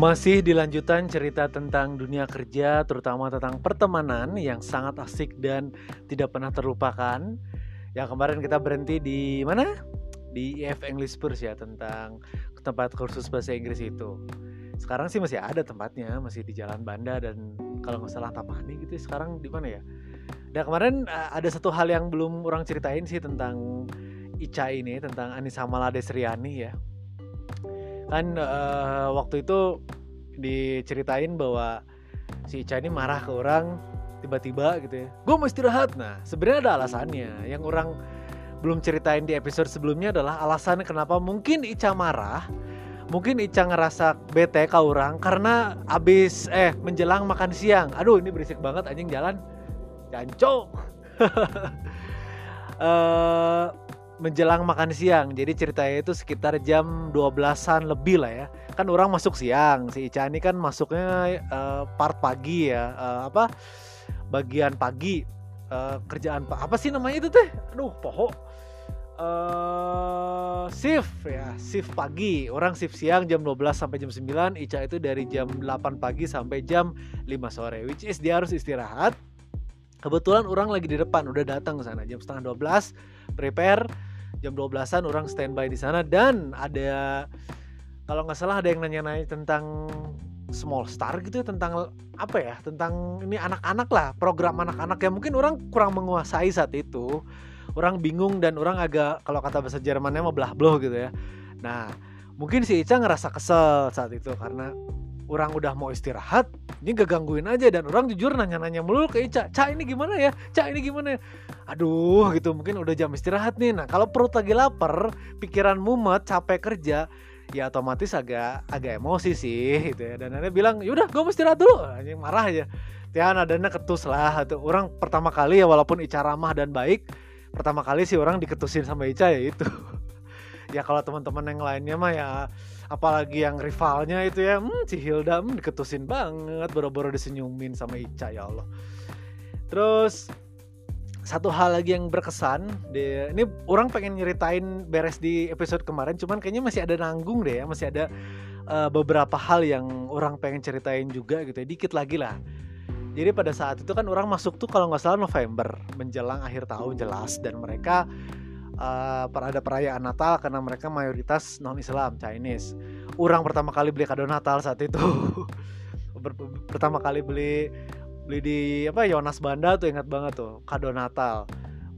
Masih dilanjutan cerita tentang dunia kerja, terutama tentang pertemanan yang sangat asik dan tidak pernah terlupakan. Yang kemarin kita berhenti di mana? Di EF English Spurs ya tentang tempat kursus bahasa Inggris itu. Sekarang sih masih ada tempatnya, masih di Jalan Banda dan kalau nggak salah Tapani gitu. Sekarang di mana ya? Dan kemarin eh, ada satu hal yang belum orang ceritain sih tentang Ica ini, tentang Anissa Maladesriani ya. Kan uh, waktu itu diceritain bahwa si Ica ini marah ke orang tiba-tiba gitu ya. Gue mau istirahat. Nah sebenarnya ada alasannya. Yang orang belum ceritain di episode sebelumnya adalah alasannya kenapa mungkin Ica marah mungkin Ica ngerasa bete ke orang karena abis eh menjelang makan siang. Aduh ini berisik banget anjing jalan. Jancok. Uh, menjelang makan siang. Jadi ceritanya itu sekitar jam 12-an lebih lah ya. Kan orang masuk siang, si Ica ini kan masuknya uh, part pagi ya. Uh, apa? Bagian pagi uh, kerjaan apa sih namanya itu teh? Aduh, poho. Uh, shift ya, shift pagi. Orang shift siang jam 12 sampai jam 9, Ica itu dari jam 8 pagi sampai jam 5 sore. Which is dia harus istirahat. Kebetulan orang lagi di depan, udah datang ke sana jam setengah 12, prepare jam 12-an orang standby di sana. Dan ada kalau nggak salah ada yang nanya-nanya tentang small star gitu ya tentang apa ya tentang ini anak-anak lah program anak-anak yang mungkin orang kurang menguasai saat itu. Orang bingung dan orang agak kalau kata bahasa Jermannya mah belah bloh gitu ya. Nah mungkin si Ica ngerasa kesel saat itu karena orang udah mau istirahat ini gak gangguin aja dan orang jujur nanya-nanya mulu ke Ica Ca ini gimana ya? Ca ini gimana ya? Aduh gitu mungkin udah jam istirahat nih. Nah kalau perut lagi lapar pikiran mumet capek kerja ya otomatis agak agak emosi sih gitu ya. Dan dia bilang yaudah gue mau istirahat dulu. Anjing marah aja. Ya nadanya ketus lah tuh orang pertama kali ya walaupun Ica ramah dan baik pertama kali sih orang diketusin sama Ica ya itu. Ya kalau teman-teman yang lainnya mah ya apalagi yang rivalnya itu ya. Hmm, si Hilda hmm, diketusin banget. Boro-boro disenyumin sama Ica ya Allah. Terus satu hal lagi yang berkesan deh ini orang pengen nyeritain beres di episode kemarin cuman kayaknya masih ada nanggung deh ya. Masih ada uh, beberapa hal yang orang pengen ceritain juga gitu ya. Dikit lagi lah. Jadi pada saat itu kan orang masuk tuh kalau nggak salah November menjelang akhir tahun jelas. Dan mereka uh, ada perayaan Natal karena mereka mayoritas non Islam Chinese. Orang pertama kali beli kado Natal saat itu. pertama kali beli beli di apa Yonas Banda tuh ingat banget tuh kado Natal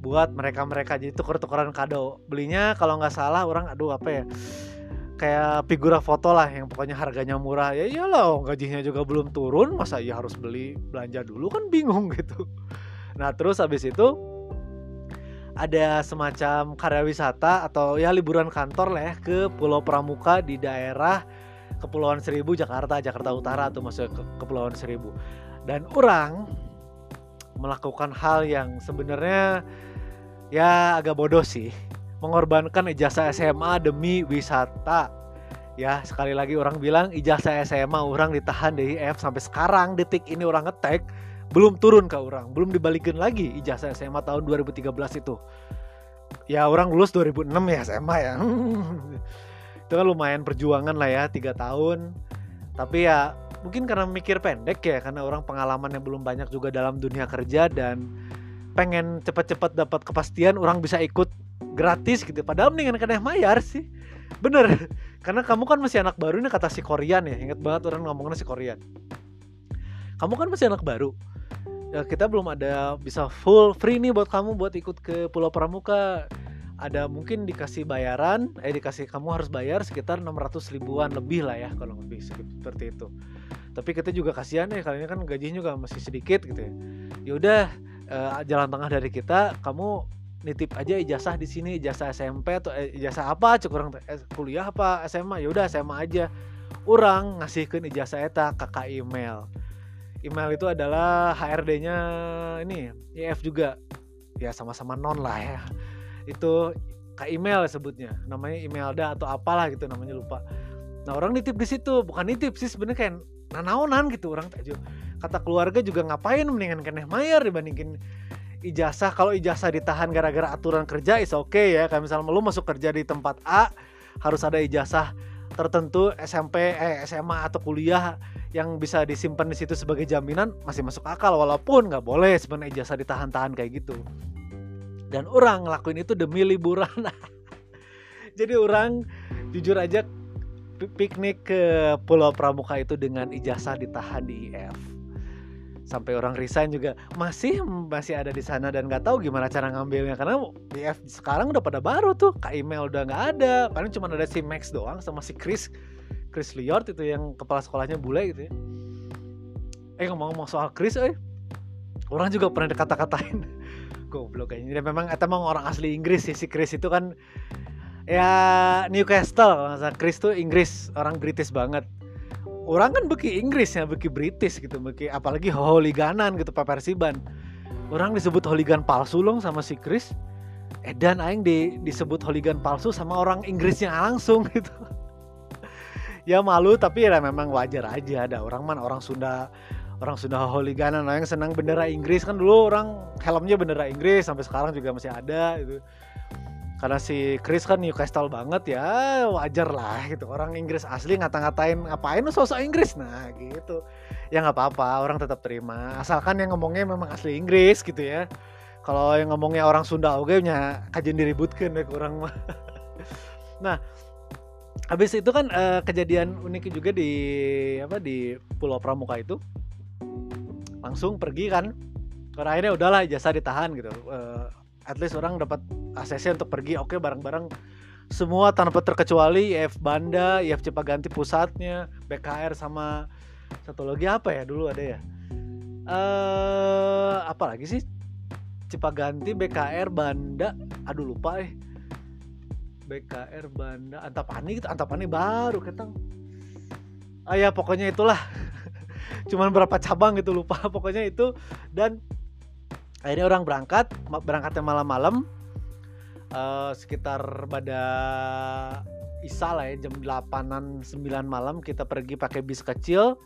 buat mereka mereka jadi tuker-tukeran kado belinya kalau nggak salah orang aduh apa ya kayak figura foto lah yang pokoknya harganya murah ya iyalah gajinya juga belum turun masa iya harus beli belanja dulu kan bingung gitu nah terus habis itu ada semacam karya wisata atau ya liburan kantor lah ya ke Pulau Pramuka di daerah Kepulauan Seribu Jakarta Jakarta Utara atau masuk ke Kepulauan Seribu. Dan orang melakukan hal yang sebenarnya ya agak bodoh sih mengorbankan ijazah SMA demi wisata. Ya sekali lagi orang bilang ijazah SMA orang ditahan dari F sampai sekarang detik ini orang ngetek belum turun ke orang belum dibalikin lagi ijazah SMA tahun 2013 itu. Ya orang lulus 2006 ya SMA ya. Itu kan lumayan perjuangan lah ya tiga tahun. Tapi ya mungkin karena mikir pendek ya karena orang pengalaman yang belum banyak juga dalam dunia kerja dan pengen cepat-cepat dapat kepastian orang bisa ikut gratis gitu. Padahal mendingan kena bayar sih. Bener karena kamu kan masih anak baru ini kata si Korean ya. Inget banget orang ngomongnya si Korean. Kamu kan masih anak baru ya kita belum ada bisa full free nih buat kamu buat ikut ke Pulau Pramuka. Ada mungkin dikasih bayaran eh dikasih kamu harus bayar sekitar 600 ribuan lebih lah ya kalau lebih seperti itu. Tapi kita juga kasihan ya kali ini kan gajinya juga masih sedikit gitu ya. Ya udah eh, jalan tengah dari kita kamu nitip aja ijazah di sini ijazah SMP atau eh, ijazah apa cek orang eh, kuliah apa SMA ya udah SMA aja. Orang ngasihkan ijazah eta kakak email email itu adalah HRD-nya ini IF juga. Ya sama-sama non lah ya. Itu ke email sebutnya. Namanya emailda atau apalah gitu namanya lupa. Nah orang nitip di situ. Bukan nitip sih sebenarnya kayak nanaonan gitu orang tajuk kata keluarga juga ngapain mendingan keneh mayer dibandingin ijazah. Kalau ijazah ditahan gara-gara aturan kerja is oke okay ya. Kayak misalnya lu masuk kerja di tempat A harus ada ijazah tertentu SMP eh SMA atau kuliah yang bisa disimpan di situ sebagai jaminan masih masuk akal walaupun nggak boleh sebenarnya ijazah ditahan-tahan kayak gitu. Dan orang ngelakuin itu demi liburan. Jadi orang jujur aja piknik ke Pulau Pramuka itu dengan ijazah ditahan di IF sampai orang resign juga masih masih ada di sana dan nggak tahu gimana cara ngambilnya. Karena IF sekarang udah pada baru tuh kak email udah nggak ada. Paling cuma ada si Max doang sama si Chris Chris Liort itu yang kepala sekolahnya bule gitu ya. Eh ngomong-ngomong soal Chris eh. Orang juga pernah dikata-katain. Goblok kayaknya dia memang eta emang orang asli Inggris sih. Si Chris itu kan ya Newcastle. Masa Chris tuh Inggris. Orang British banget. Orang kan beki Inggris ya beki British gitu. Beki apalagi holiganan gitu Persiban. Orang disebut holigan palsu loh sama si Chris. Edan aing di, disebut holigan palsu sama orang Inggrisnya langsung gitu ya malu tapi ya memang wajar aja. Ada orang mana orang Sunda orang Sunda holiganan yang senang bendera Inggris. Kan dulu orang helmnya bendera Inggris sampai sekarang juga masih ada itu karena si Chris kan Newcastle banget ya wajar lah gitu. Orang Inggris asli ngata-ngatain ngapain lu sosok Inggris? Nah gitu. Ya nggak apa-apa orang tetap terima. Asalkan yang ngomongnya memang asli Inggris gitu ya. Kalau yang ngomongnya orang Sunda oke nya kajian diributkan ya kurang mah. Nah habis itu kan uh, kejadian unik juga di apa di Pulau Pramuka itu langsung pergi kan karena akhirnya udahlah jasa ditahan gitu uh, at least orang dapat ACC untuk pergi oke bareng-bareng semua tanpa terkecuali IF Banda, IF Cipaganti pusatnya, BKR sama satu lagi apa ya dulu ada ya? Eh uh, apa lagi sih? Cipaganti, BKR, Banda, aduh lupa eh BKR Banda. Antapani gitu Antapani baru ketang ah ya pokoknya itulah. Cuman berapa cabang gitu lupa. Pokoknya itu. Dan akhirnya orang berangkat berangkatnya malam-malam. Uh, sekitar pada Isa lah ya jam 8an 9 malam kita pergi pakai bis kecil.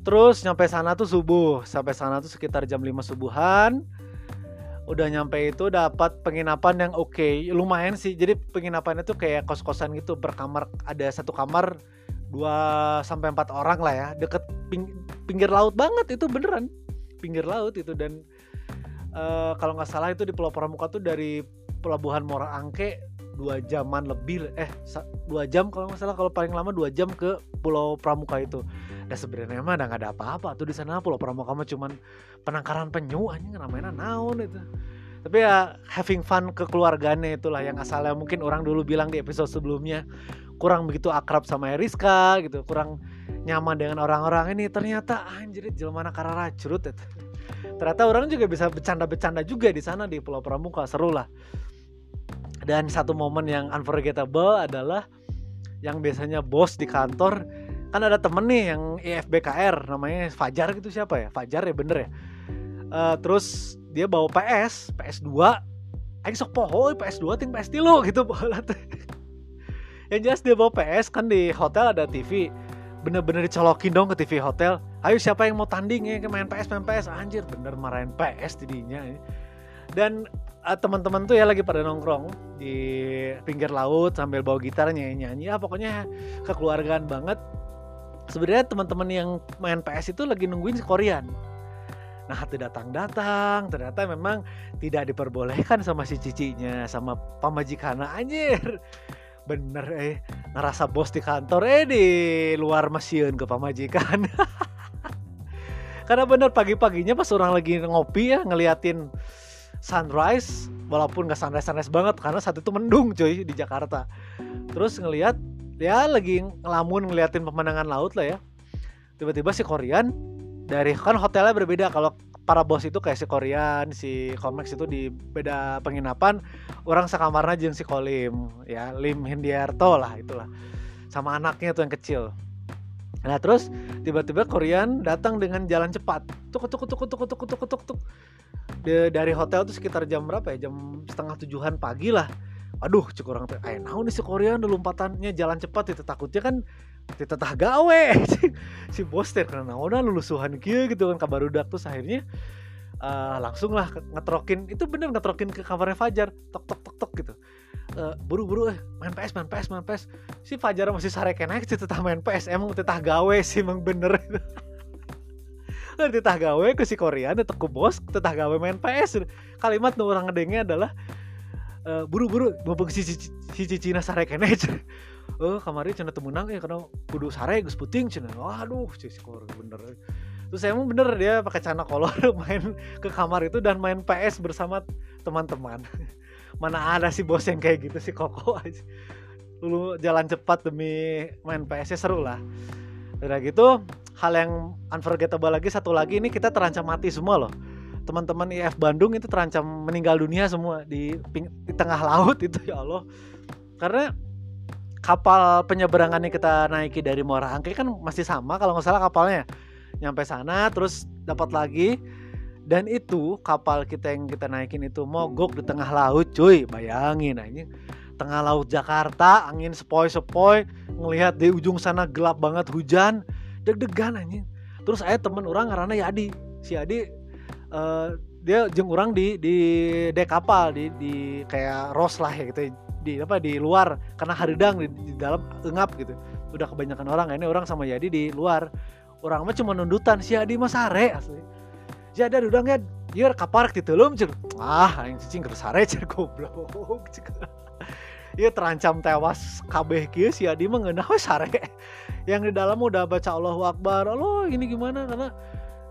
Terus nyampe sana tuh subuh. Sampai sana tuh sekitar jam 5 subuhan udah nyampe itu dapat penginapan yang oke. Okay. lumayan sih jadi penginapannya tuh kayak kos kosan gitu per kamar. Ada satu kamar dua sampai empat orang lah ya deket ping pinggir laut banget itu beneran. Pinggir laut itu dan uh, kalau nggak salah itu di Pulau Pramuka tuh dari pelabuhan Muara Angke dua jaman lebih eh dua jam kalau nggak salah kalau paling lama dua jam ke Pulau Pramuka itu dan sebenarnya mah nggak ada apa-apa tuh di sana. Pulau Pramuka mah cuman penangkaran penyu anjing namanya naon itu. Tapi ya having fun kekeluarganya itulah yang asalnya mungkin orang dulu bilang di episode sebelumnya kurang begitu akrab sama Eriska gitu kurang nyaman dengan orang-orang. Ini ternyata anjir jelmana karena racurut itu. Ternyata orang juga bisa bercanda-bercanda juga di sana di Pulau Pramuka seru lah. Dan satu momen yang unforgettable adalah yang biasanya bos di kantor kan ada temen nih yang IFBKR namanya Fajar gitu siapa ya? Fajar ya bener ya? Uh, terus dia bawa PS PS2 Aing sok poho PS2 ting PS lo gitu yang jelas dia bawa PS kan di hotel ada TV bener-bener dicolokin dong ke TV hotel. Ayo siapa yang mau tanding ya? Main PS main PS anjir bener marahin PS tidinya dan uh, teman-teman tuh ya lagi pada nongkrong di pinggir laut sambil bawa gitar nyanyi-nyanyi. Ya pokoknya kekeluargaan banget sebenarnya teman-teman yang main PS itu lagi nungguin si Korean Nah, hati datang-datang, ternyata memang tidak diperbolehkan sama si cicinya, sama pamajikannya anjir. Bener eh, ngerasa bos di kantor eh di luar mesin ke pamajikan. Karena bener pagi-paginya pas orang lagi ngopi ya ngeliatin sunrise, walaupun gak sunrise-sunrise banget karena saat itu mendung cuy di Jakarta. Terus ngeliat ya lagi ngelamun ngeliatin pemandangan laut lah ya tiba-tiba si Korean dari kan hotelnya berbeda kalau para bos itu kayak si Korean si Komex itu di beda penginapan orang sekamarnya jeng si Kolim ya Lim Hindiarto lah itulah sama anaknya tuh yang kecil Nah terus tiba-tiba Korean datang dengan jalan cepat. Tuk tuk tuk tuk tuk tuk tuk tuk. Dari hotel tuh sekitar jam berapa ya? Jam setengah tujuhan pagi lah aduh cek orang tuh ayo naon nih si Korean lompatannya? Jalan cepat itu takutnya kan tetah gawe. Si bos teh karena naon lulusuhan kia gitu kan kabar udah terus akhirnya uh, langsung lah ngetrokin itu bener ngetrokin ke kamarnya Fajar tok tok tok tok gitu. Uh, buru-buru eh main PS main PS main PS si Fajar masih sare kena sih tetah main PS emang tetah gawe sih emang bener. Tetah gawe ke si Korea tetah ke bos tetah gawe main PS kalimat nu orang ngedengnya adalah uh, buru-buru mau si, si, si Cicina sare kena oh kemarin cina temenang ya karena kudu sare gus puting cina waduh si Korea bener. Terus saya emang bener dia pakai celana kolor main ke kamar itu dan main PS bersama teman-teman. Mana ada sih bos yang kayak gitu sih koko? Aja dulu jalan cepat demi main PS nya seru lah. Udah gitu hal yang unforgettable lagi satu lagi ini kita terancam mati semua loh teman-teman IF Bandung itu terancam meninggal dunia semua di di tengah laut itu ya Allah. Karena kapal penyeberangan yang kita naiki dari Muara Angke kan masih sama kalau nggak salah kapalnya. Nyampe sana terus dapat lagi. Dan itu kapal kita yang kita naikin itu mogok di tengah laut cuy. Bayangin ini tengah laut Jakarta angin sepoi-sepoi. Ngelihat di ujung sana gelap banget hujan. Deg-degan anjing. Terus saya temen orang karena Yadi si Yadi uh, dia jeng orang di di dek kapal di di kayak ros lah ya gitu. Di apa di luar. Karena haridang di, di dalam engap gitu. Udah kebanyakan orang. Ini orang sama Yadi di luar. Orang mah cuma nundutan si Adi mah sare asli. Si Adi udang ya iya kapar di telum cek ah yang cicing ke sare cek goblok. Iya terancam tewas kabeh kia si Adi mah sare. Yang di dalam udah baca Allahu Akbar Allah ini gimana? Karena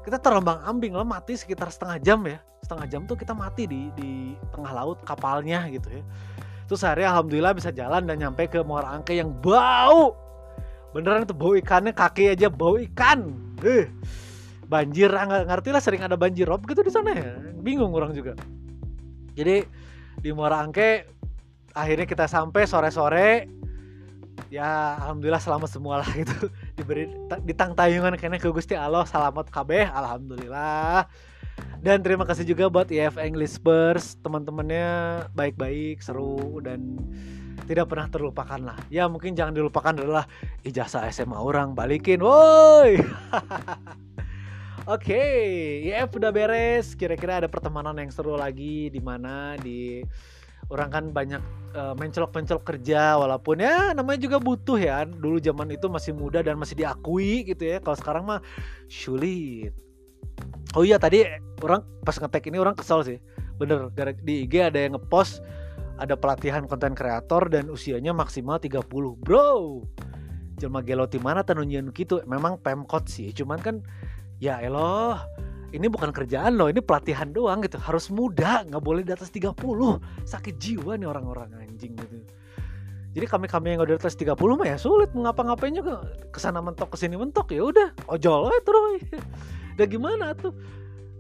kita terombang ambing lah mati sekitar setengah jam ya. Setengah jam tuh kita mati di di tengah laut kapalnya gitu ya. Terus hari alhamdulillah bisa jalan dan nyampe ke Muara Angke yang bau. Beneran itu bau ikannya kaki aja bau ikan. Eh banjir. Ah, nggak ngerti lah sering ada banjir rob gitu di sana ya. Bingung orang juga. Jadi di Muara Angke akhirnya kita sampai sore-sore ya alhamdulillah selamat semua lah gitu. Diberi ditang tayungan kayaknya ke Gusti Allah selamat kabeh alhamdulillah. Dan terima kasih juga buat IF English Spurs teman-temannya baik-baik seru dan tidak pernah terlupakan lah. Ya mungkin jangan dilupakan adalah ijazah SMA orang balikin woi! Oke, okay, IF udah beres. Kira-kira ada pertemanan yang seru lagi di mana? Di orang kan banyak uh, mencolok-mencolok kerja walaupun ya namanya juga butuh ya. Dulu zaman itu masih muda dan masih diakui gitu ya. Kalau sekarang mah sulit. Oh iya tadi orang pas ngetek ini orang kesel sih. Bener di IG ada yang ngepost ada pelatihan konten kreator dan usianya maksimal 30 bro jelma geloti mana tenunyian gitu memang pemkot sih cuman kan ya eloh ini bukan kerjaan loh ini pelatihan doang gitu harus muda nggak boleh di atas 30 sakit jiwa nih orang-orang anjing gitu jadi kami kami yang udah di atas 30 mah ya sulit mengapa-ngapain juga ke sana mentok ke sini mentok ya udah ojol aja terus udah gimana tuh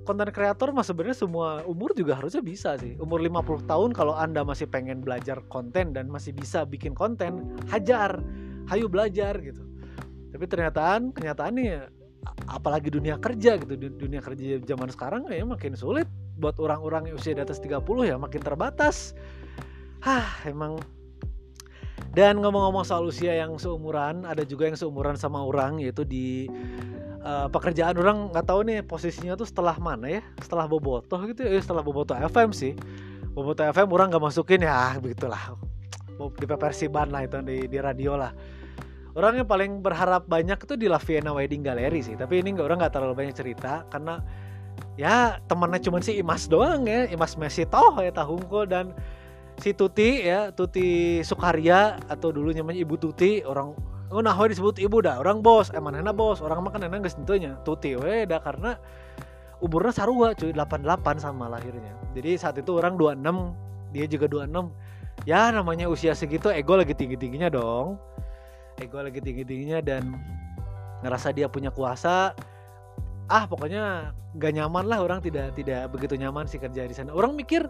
konten kreator mah sebenarnya semua umur juga harusnya bisa sih. Umur 50 tahun kalau Anda masih pengen belajar konten dan masih bisa bikin konten, hajar. Hayu belajar gitu. Tapi ternyata kenyataannya apalagi dunia kerja gitu. Dunia kerja zaman sekarang ya makin sulit buat orang-orang yang usia di atas 30 ya makin terbatas. Hah, emang. Dan ngomong-ngomong soal usia yang seumuran, ada juga yang seumuran sama orang yaitu di uh, pekerjaan orang nggak tahu nih posisinya tuh setelah mana ya? Setelah bobotoh gitu ya? Setelah bobotoh FM sih. Bobotoh FM orang nggak masukin ya begitulah. Di Persiban lah itu di, di radio lah orang yang paling berharap banyak itu di La Vienna Wedding Gallery sih. Tapi ini nggak orang nggak terlalu banyak cerita karena ya temannya cuma si Imas doang ya. Imas Messi toh ya tahungko dan si Tuti ya Tuti Sukarya atau dulu namanya Ibu Tuti orang oh nah disebut ibu dah. Orang bos emang eh, enak bos? Orang makan enak gak tentunya? Tuti we dah karena umurnya sarua cuy 88 sama lahirnya. Jadi saat itu orang 26 dia juga 26 ya namanya usia segitu ego lagi tinggi-tingginya dong ego lagi tinggi-tingginya dan ngerasa dia punya kuasa ah pokoknya gak nyaman lah orang tidak tidak begitu nyaman sih kerja di sana orang mikir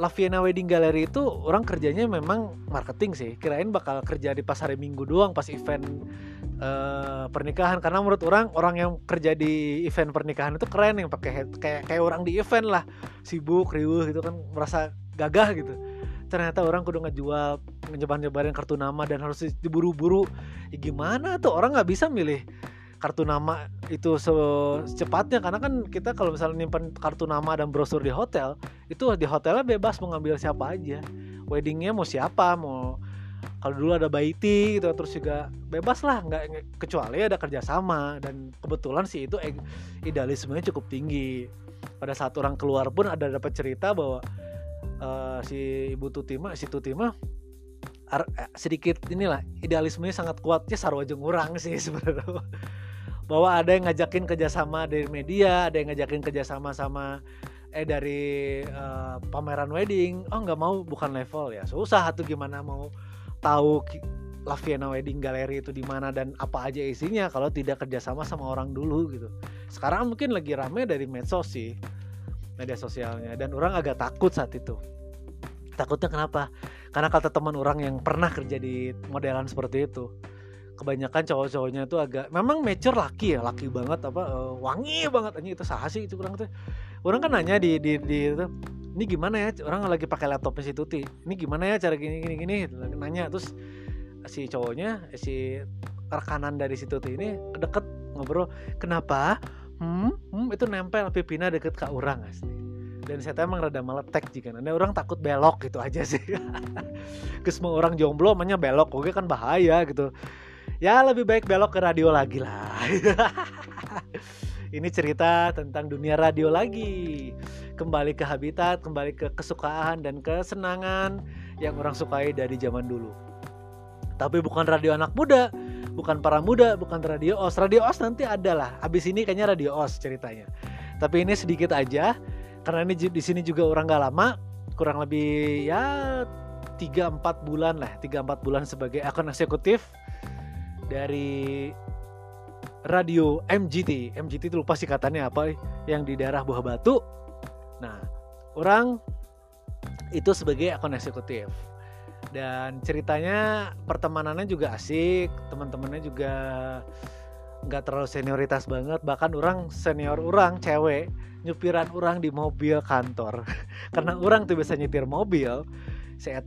La Vienna Wedding Gallery itu orang kerjanya memang marketing sih. Kirain bakal kerja di pas hari Minggu doang pas event uh, pernikahan karena menurut orang orang yang kerja di event pernikahan itu keren yang pakai kayak kayak orang di event lah. Sibuk, riuh gitu kan merasa gagah gitu. Ternyata orang kudu ngejual nyebar-nyebarin kartu nama dan harus diburu-buru. Ya gimana tuh? Orang nggak bisa milih kartu nama itu secepatnya. Karena kan kita kalau misalnya nyimpan kartu nama dan brosur di hotel itu di hotelnya bebas mengambil siapa aja. Weddingnya mau siapa mau kalau dulu ada baiti gitu terus juga bebas lah nggak kecuali ada kerjasama. Dan kebetulan sih itu idealismenya cukup tinggi. Pada saat orang keluar pun ada dapat cerita bahwa uh, si ibu Tutima si Tutima eh, sedikit inilah idealismenya sangat kuatnya sarwajeng orang sih sebenarnya. Bahwa ada yang ngajakin kerjasama dari media ada yang ngajakin kerjasama sama eh dari uh, pameran wedding. Oh nggak mau bukan level ya. Susah tuh gimana mau tahu Laviana Wedding Gallery itu di mana dan apa aja isinya kalau tidak kerjasama sama orang dulu gitu. Sekarang mungkin lagi rame dari medsos sih media sosialnya. Dan orang agak takut saat itu takutnya kenapa? Karena kata teman orang yang pernah kerja di modelan seperti itu kebanyakan cowok-cowoknya itu agak memang mature laki ya laki banget apa uh, wangi banget. Aja itu sah sih itu kurang tuh. Orang kan nanya di di, di itu ini gimana ya? Orang lagi pakai laptopnya si Tuti. Ini gimana ya cara gini gini gini? Nanya terus si cowoknya si rekanan dari si Tuti ini deket ngobrol kenapa? Hmm, hmm itu nempel pipina deket ke orang asli dan saya emang rada meletek jika nanti orang takut belok gitu aja sih. Ke semua orang jomblo namanya belok? Oke kan bahaya gitu. Ya lebih baik belok ke radio lagi lah. Ini cerita tentang dunia radio lagi. Kembali ke habitat kembali ke kesukaan dan kesenangan yang orang sukai dari zaman dulu. Tapi bukan radio anak muda bukan para muda bukan radio os. Radio os nanti ada lah. Abis ini kayaknya radio os ceritanya. Tapi ini sedikit aja karena ini di sini juga orang gak lama kurang lebih ya 3-4 bulan lah 3-4 bulan sebagai akun eksekutif dari radio MGT. MGT itu lupa sih katanya apa yang di daerah Buah Batu. Nah, orang itu sebagai akun eksekutif. Dan ceritanya pertemanannya juga asik, teman-temannya juga nggak terlalu senioritas banget. Bahkan orang senior orang cewek nyupiran orang di mobil kantor. Karena orang tuh bisa nyetir mobil, saya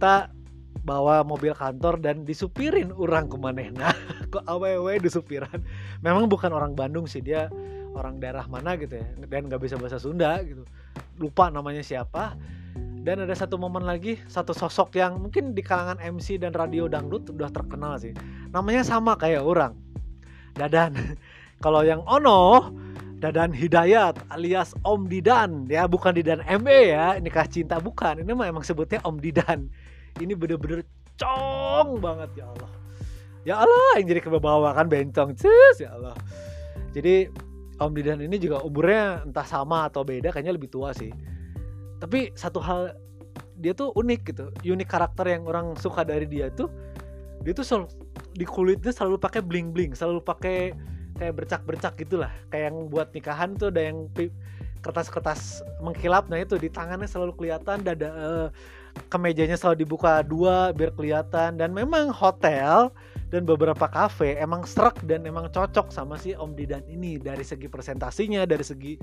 bawa mobil kantor dan disupirin orang kemanehna. Kok aww disupiran? Memang bukan orang Bandung sih dia orang daerah mana gitu ya dan nggak bisa bahasa Sunda gitu. Lupa namanya siapa. Dan ada satu momen lagi satu sosok yang mungkin di kalangan MC dan radio dangdut udah terkenal sih. Namanya sama kayak orang Dadan. Kalau yang Ono Dadan Hidayat alias Om Didan. Ya bukan Didan ME ya. Nikah cinta bukan. Ini mah emang sebutnya Om Didan. Ini bener-bener cong banget ya Allah. Ya Allah yang jadi kebawa kan bencong. Cus ya Allah. Jadi Om Didan ini juga umurnya entah sama atau beda kayaknya lebih tua sih. Tapi satu hal dia tuh unik gitu. Unik karakter yang orang suka dari dia tuh dia tuh di kulitnya selalu pakai bling bling selalu pakai kayak bercak bercak gitulah. Kayak yang buat nikahan tuh ada yang kertas-kertas mengkilap. Nah itu di tangannya selalu kelihatan dada uh, kemejanya selalu dibuka dua biar kelihatan. Dan memang hotel dan beberapa kafe emang serak dan emang cocok sama si Om Didan ini. Dari segi presentasinya dari segi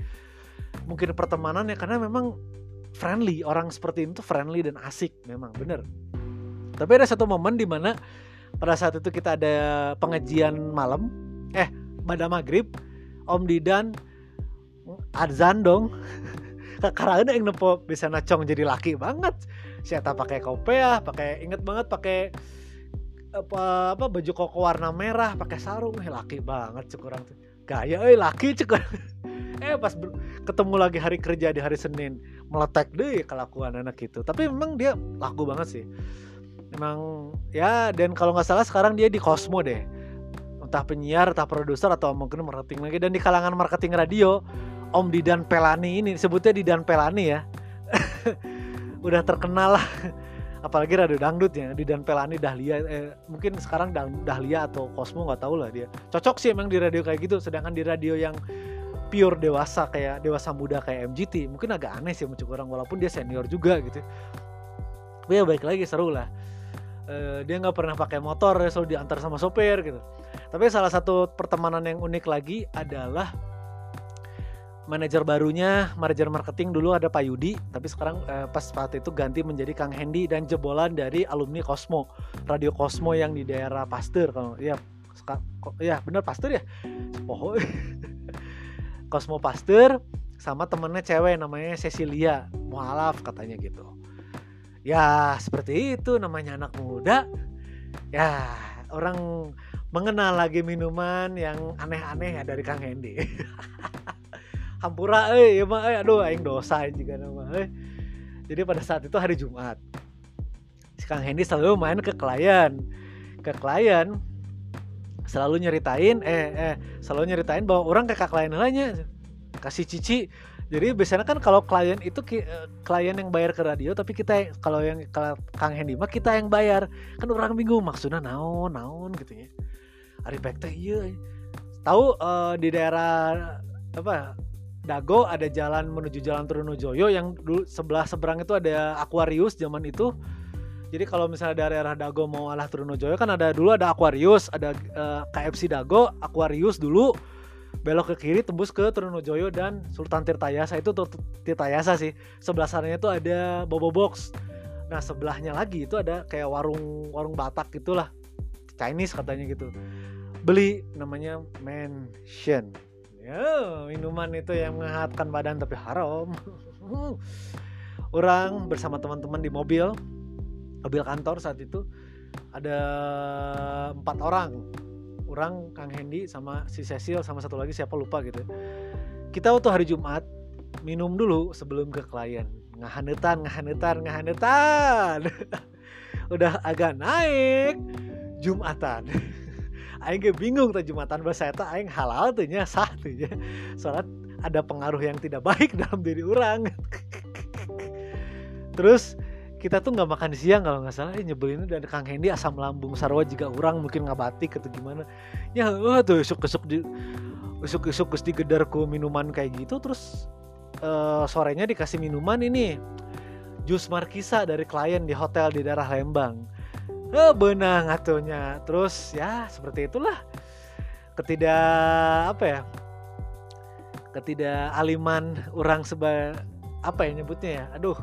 mungkin pertemanannya karena memang friendly. Orang seperti itu friendly dan asik memang bener. Tapi ada satu momen di mana pada saat itu kita ada pengajian malam. Eh pada maghrib Om Didan adzan dong. Karena yang nepo bisa nacong jadi laki banget. Siapa pakai kopea pakai inget banget pakai apa apa baju koko warna merah pakai sarung. Eh laki banget cek orang tuh. Gaya eh laki cek eh pas ketemu lagi hari kerja di hari Senin meletek deh kelakuan anak itu. Tapi memang dia laku banget sih memang ya dan kalau nggak salah sekarang dia di Cosmo deh. Entah penyiar entah produser atau mungkin marketing lagi. Dan di kalangan marketing radio Om Didan Pelani ini sebutnya Didan Pelani ya. Udah terkenal lah. Apalagi radio dangdut ya di Dan Pelani Dahlia eh, mungkin sekarang Dahlia atau Cosmo nggak tahu lah dia. Cocok sih emang di radio kayak gitu. Sedangkan di radio yang pure dewasa kayak dewasa muda kayak MGT mungkin agak aneh sih mencukur orang walaupun dia senior juga gitu. Tapi ya baik lagi seru lah uh, dia nggak pernah pakai motor ya selalu diantar sama sopir gitu. Tapi salah satu pertemanan yang unik lagi adalah manajer barunya manajer marketing dulu ada Pak Yudi tapi sekarang eh, pas saat itu ganti menjadi Kang Hendy dan jebolan dari alumni Cosmo Radio Cosmo yang di daerah Pasteur kalau ya ya benar Pasteur ya? Oh Cosmo Pasteur sama temennya cewek namanya Cecilia mualaf katanya gitu ya seperti itu namanya anak muda. Ya orang mengenal lagi minuman yang aneh-aneh ya dari Kang Hendy. Hampura eh ya mah eh aduh aing dosa juga nama eh. Jadi pada saat itu hari Jumat si Kang Hendy selalu main ke klien. Ke klien selalu nyeritain eh eh selalu nyeritain bahwa orang ke klien lainnya kasih cici jadi biasanya kan kalau klien itu eh, klien yang bayar ke radio tapi kita kalau yang kalau Kang Hendy mah kita yang bayar. Kan orang bingung maksudnya naon naon gitu ya. Ari teh iya. Tahu uh, di daerah apa Dago ada jalan menuju Jalan Trunojoyo yang dulu sebelah seberang itu ada Aquarius zaman itu. Jadi kalau misalnya dari arah Dago mau alah Trunojoyo kan ada dulu ada Aquarius ada uh, eh, KFC Dago Aquarius dulu belok ke kiri tembus ke Trunojoyo dan Sultan Tirtayasa. Itu Tirtayasa sih. Sebelah sananya itu ada Bobo Box. Nah sebelahnya lagi itu ada kayak warung warung Batak gitulah. Chinese katanya gitu. Beli namanya Mansion. Ya minuman itu yang menghangatkan badan tapi haram. Orang bersama teman-teman di mobil mobil kantor saat itu ada empat orang orang Kang Hendy sama si Cecil sama satu lagi siapa lupa gitu. Kita waktu hari Jumat minum dulu sebelum ke klien. Ngahanetan ngahanetan ngahanetan. Udah agak naik Jumatan. Aing gak bingung tuh Jumatan bahasa eta Aing halal tuh nya sah tuh nya. Soalnya ada pengaruh yang tidak baik dalam diri orang terus kita tuh nggak makan siang kalau nggak salah. Eh, nyebelin dan Kang Hendy asam lambung sarwa juga orang mungkin nggak batik atau gimana. Ya oh, tuh esuk esuk di esuk esuk di gedarku minuman kayak gitu. Terus uh, sorenya dikasih minuman ini jus markisa dari klien di hotel di daerah Lembang. Eh benang atunya terus ya seperti itulah. Ketidak apa ya ketidak aliman orang seba apa ya nyebutnya ya? Aduh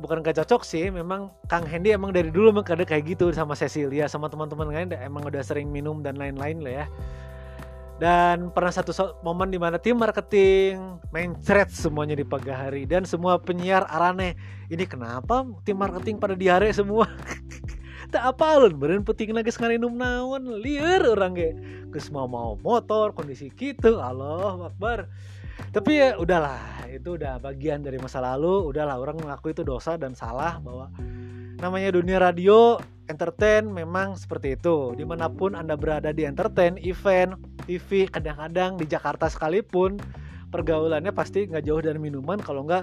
bukan gak cocok sih memang Kang Hendy emang dari dulu emang kayak gitu sama Cecilia sama teman-teman lain emang udah sering minum dan lain-lain lah ya. Dan pernah satu momen di mana tim marketing thread semuanya di pagi hari dan semua penyiar arane ini kenapa tim marketing pada diare semua tak apa lun beren penting lagi sekarang minum naon liar orang kayak ke semua mau motor kondisi gitu Allah Akbar. Tapi ya udahlah itu udah bagian dari masa lalu. Udahlah orang mengaku itu dosa dan salah bahwa namanya dunia radio entertain memang seperti itu. Di mana pun anda berada di entertain event TV kadang-kadang di Jakarta sekalipun pergaulannya pasti nggak jauh dari minuman. Kalau nggak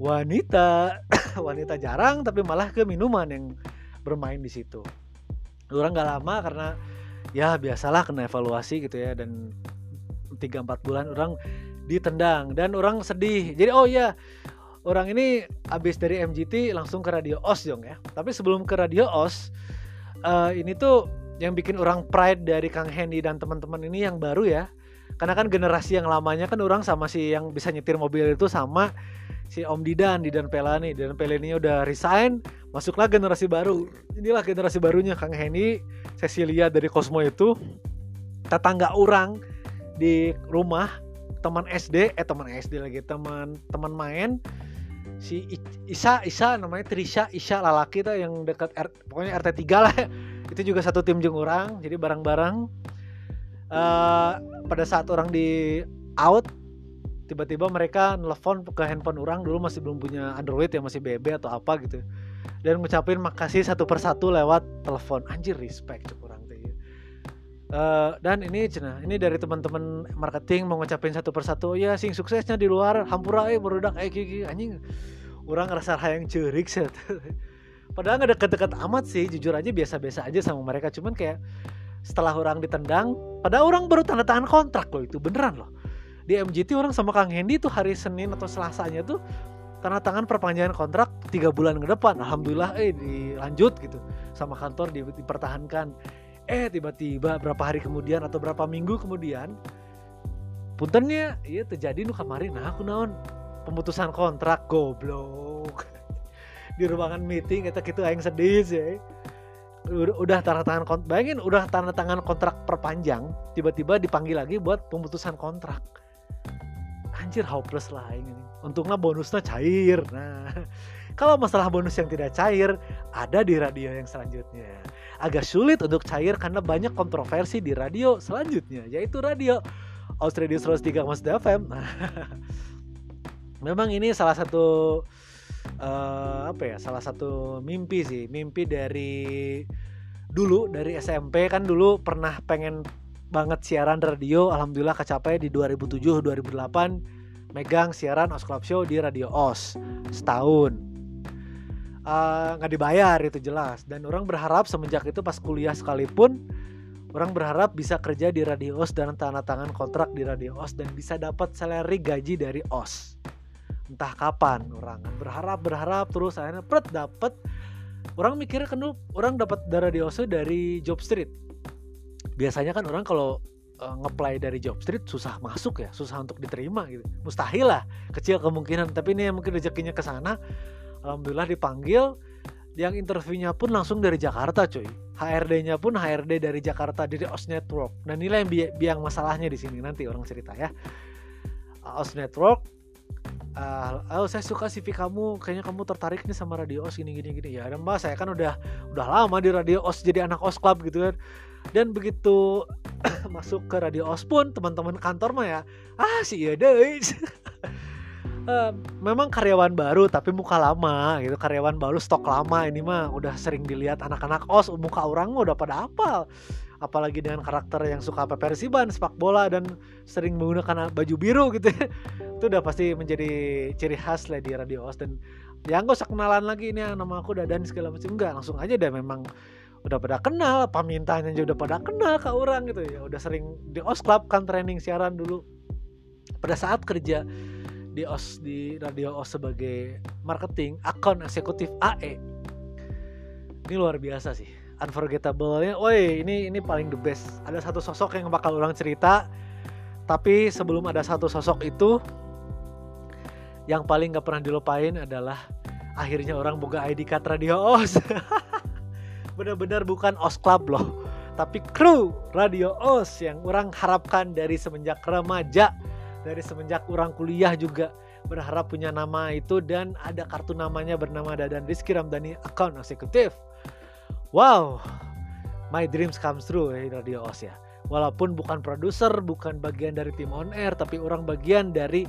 wanita. Wanita jarang tapi malah ke minuman yang bermain di situ. Orang nggak lama karena ya biasalah kena evaluasi gitu ya dan 3-4 bulan orang ditendang dan orang sedih. Jadi oh ya orang ini habis dari MGT langsung ke radio OS dong ya. Tapi sebelum ke radio OS uh, ini tuh yang bikin orang pride dari Kang Hendy dan teman-teman ini yang baru ya. Karena kan generasi yang lamanya kan orang sama si yang bisa nyetir mobil itu sama si Om Didan Didan Pelani. Didan Pelani udah resign masuklah generasi baru. Inilah generasi barunya Kang Hendy Cecilia dari Cosmo itu tetangga orang di rumah teman SD eh teman SD lagi teman teman main si Isa Isa namanya Trisha Isha lalaki tuh yang dekat R, pokoknya RT 3 lah. Itu juga satu tim jeng orang jadi barang-barang uh, pada saat orang di out tiba-tiba mereka nelfon ke handphone orang dulu masih belum punya Android ya masih BB atau apa gitu dan ngucapin makasih satu persatu lewat telepon. Anjir respect cukup orang Uh, dan ini cina ini dari teman-teman marketing mau ngucapin satu persatu ya sing suksesnya di luar hampura eh berudak eh gigi anjing orang ngerasa yang cerik set padahal nggak deket-deket amat sih jujur aja biasa-biasa aja sama mereka. Cuman kayak setelah orang ditendang padahal orang baru tanda tangan kontrak loh itu beneran loh. Di MGT orang sama Kang Hendy tuh hari Senin atau Selasanya tuh tanda tangan perpanjangan kontrak tiga bulan ke depan. Alhamdulillah eh dilanjut gitu sama kantor dipertahankan. Eh tiba-tiba berapa hari kemudian atau berapa minggu kemudian puntennya iya terjadi nu kemarin. Nah aku naon? Pemutusan kontrak goblok. Di ruangan meeting kita gitu aing sedih sih. Udah, tanda tangan kontrak bayangin udah tanda tangan kontrak perpanjang tiba-tiba dipanggil lagi buat pemutusan kontrak. Anjir hopeless lah ini untungnya bonusnya cair nah Kalau masalah bonus yang tidak cair, ada di radio yang selanjutnya. Agak sulit untuk cair karena banyak kontroversi di radio selanjutnya, yaitu radio Australia 103 Mas FM. Memang ini salah satu uh, apa ya? Salah satu mimpi sih, mimpi dari dulu dari SMP kan dulu pernah pengen banget siaran radio alhamdulillah kecapai di 2007 2008 megang siaran Os Club Show di Radio Os setahun. Eh, nggak uh, dibayar itu jelas. Dan orang berharap semenjak itu pas kuliah sekalipun orang berharap bisa kerja di Radio Os dan tanda tangan kontrak di Radio Os dan bisa dapat salary gaji dari Os. Entah kapan orang berharap berharap terus akhirnya pret dapat orang mikirnya kan orang dapat darah di OSO dari Job Street. Biasanya kan orang kalau uh, ngeplay dari Job Street susah masuk ya susah untuk diterima gitu. Mustahil lah kecil kemungkinan. Tapi ini yang mungkin rezekinya ke sana. Alhamdulillah dipanggil. Yang interviewnya pun langsung dari Jakarta cuy. HRD-nya pun HRD dari Jakarta dari OS Network. Dan nilai yang bi biang masalahnya di sini. Nanti orang cerita ya. OS Network uh, oh saya suka CV kamu. Kayaknya kamu tertarik nih sama radio os gini gini gini. Ya dan mbak saya kan udah udah lama di radio os jadi anak os club gitu kan. Dan begitu masuk ke radio os pun teman-teman kantor mah ya ah sih ya deh. Uh, memang karyawan baru tapi muka lama gitu. Karyawan baru stok lama ini mah udah sering dilihat anak-anak os muka orang udah pada apal apalagi dengan karakter yang suka Persiban, sepak bola dan sering menggunakan baju biru gitu ya. itu udah pasti menjadi ciri khas lah di Radio Os dan ya gak usah kenalan lagi ini nama aku Dadan segala macam. Enggak langsung aja deh memang udah pada kenal pamintanya juga udah pada kenal ke orang gitu ya. Udah sering di Os Club kan training siaran dulu. Pada saat kerja di OS di Radio OS sebagai marketing akun eksekutif AE ini luar biasa sih unforgettable-nya, woi ini ini paling the best. Ada satu sosok yang bakal ulang cerita, tapi sebelum ada satu sosok itu, yang paling gak pernah dilupain adalah akhirnya orang buka ID card Radio OS. Bener-bener bukan OS Club loh, tapi kru Radio OS yang orang harapkan dari semenjak remaja, dari semenjak orang kuliah juga berharap punya nama itu dan ada kartu namanya bernama Dadan Rizky Ramdhani account eksekutif wow my dreams come true ya Radio OS ya. Walaupun bukan produser bukan bagian dari tim on air tapi orang bagian dari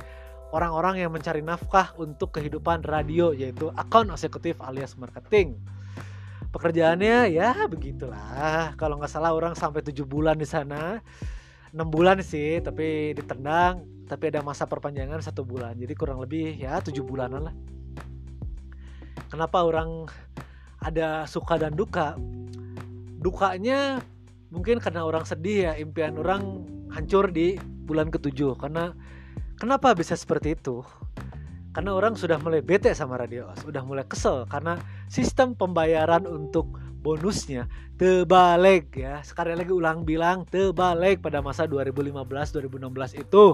orang-orang yang mencari nafkah untuk kehidupan radio yaitu akun eksekutif alias marketing. Pekerjaannya ya begitulah. Kalau nggak salah orang sampai tujuh bulan di sana. Enam bulan sih tapi ditendang tapi ada masa perpanjangan satu bulan. Jadi kurang lebih ya tujuh bulanan lah. Kenapa orang ada suka dan duka. Dukanya mungkin karena orang sedih ya impian orang hancur di bulan ketujuh. Karena kenapa bisa seperti itu? Karena orang sudah mulai bete sama radio sudah mulai kesel. Karena sistem pembayaran untuk bonusnya terbalik ya. Sekali lagi ulang bilang terbalik pada masa 2015 2016 itu.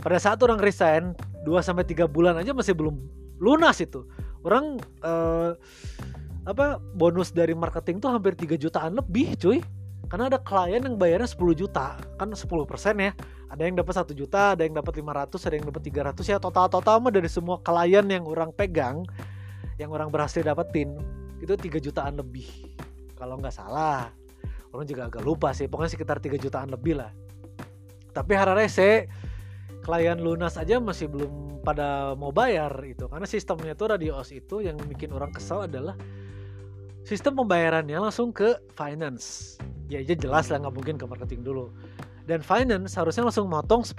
Pada saat orang resign 2 sampai 3 bulan aja masih belum lunas itu. Orang uh, apa bonus dari marketing tuh hampir 3 jutaan lebih cuy. Karena ada klien yang bayarnya 10 juta. Kan 10% ya. Ada yang dapat satu juta ada yang dapat 500 ada yang dapat 300 ya total total mah dari semua klien yang orang pegang yang orang berhasil dapetin itu 3 jutaan lebih. Kalau nggak salah orang juga agak lupa sih. Pokoknya sekitar 3 jutaan lebih lah. Tapi hararese klien lunas aja masih belum pada mau bayar itu karena sistemnya tuh radios itu yang bikin orang kesal adalah sistem pembayarannya langsung ke finance. Ya aja jelas lah nggak mungkin ke marketing dulu. Dan finance harusnya langsung motong 10%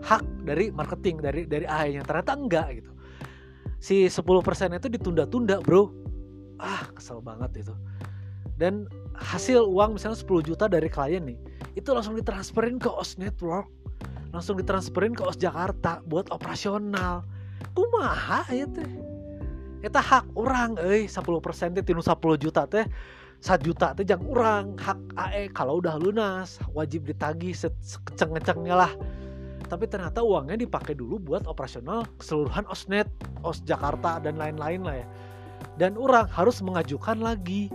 hak dari marketing dari dari AI nya ternyata enggak gitu. Si 10% itu ditunda-tunda bro. Ah kesel banget itu. Dan hasil uang misalnya 10 juta dari klien nih itu langsung ditransferin ke OS Network. Langsung ditransferin ke OS Jakarta buat operasional. Kumaha ya teh eta hak orang eh 10% teh tinu 10 juta teh. 1 juta teh jang orang hak AE kalau udah lunas wajib ditagi sekeceng-kecengnya lah. Tapi ternyata uangnya dipakai dulu buat operasional keseluruhan Osnet, Os Jakarta dan lain-lain lah ya. Dan orang harus mengajukan lagi.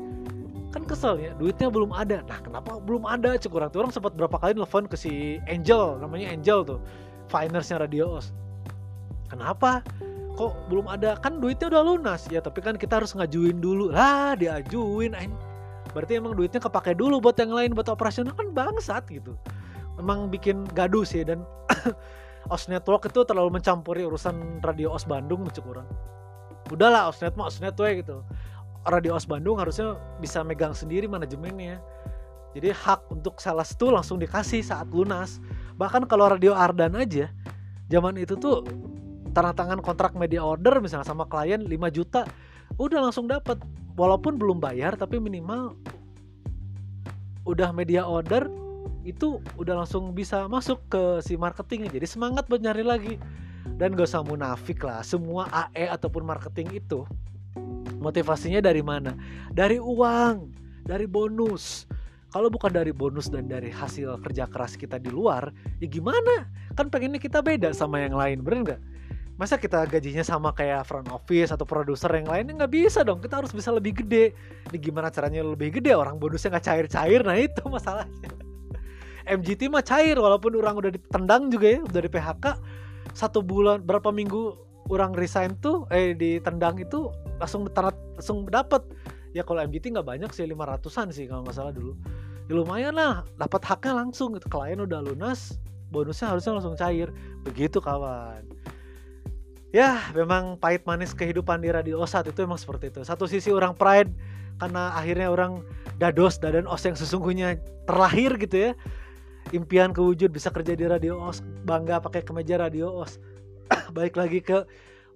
Kan kesel ya duitnya belum ada. Nah kenapa belum ada? Cek orang tuh orang sempat berapa kali nelfon ke si Angel namanya Angel tuh finance-nya Radio Os. Kenapa kok belum ada? Kan duitnya udah lunas. Ya tapi kan kita harus ngajuin dulu. Lah diajuin berarti emang duitnya kepake dulu buat yang lain buat operasional. Kan bangsat gitu. Emang bikin gaduh sih dan OS Network itu terlalu mencampuri urusan radio OS Bandung mencuk orang. Udahlah OSNet mah OSNet we gitu. Radio OS Bandung harusnya bisa megang sendiri manajemennya. Jadi hak untuk sales itu langsung dikasih saat lunas. Bahkan kalau radio Ardan aja zaman itu tuh tanda tangan kontrak media order misalnya sama klien 5 juta udah langsung dapat walaupun belum bayar tapi minimal udah media order itu udah langsung bisa masuk ke si marketingnya. Jadi semangat buat nyari lagi. Dan gak usah munafik lah semua AE ataupun marketing itu motivasinya dari mana? Dari uang dari bonus. Kalau bukan dari bonus dan dari hasil kerja keras kita di luar ya gimana? Kan pengennya kita beda sama yang lain bener nggak masa kita gajinya sama kayak front office atau produser yang lainnya? Nggak bisa dong. Kita harus bisa lebih gede. Ini gimana caranya lebih gede? Orang bonusnya nggak cair-cair. Nah itu masalahnya. MGT mah cair walaupun orang udah ditendang juga ya udah di PHK satu bulan berapa minggu orang resign tuh eh ditendang itu langsung langsung dapat ya kalau MGT nggak banyak sih lima ratusan sih kalau nggak salah dulu. Ya lumayan lah. Dapat haknya langsung. Gitu klien udah lunas bonusnya harusnya langsung cair. Begitu kawan ya memang pahit manis kehidupan di radio saat itu emang seperti itu. Satu sisi orang pride karena akhirnya orang dados dan os yang sesungguhnya terlahir gitu ya. Impian kewujud bisa kerja di radio os bangga pakai kemeja radio os. Baik lagi ke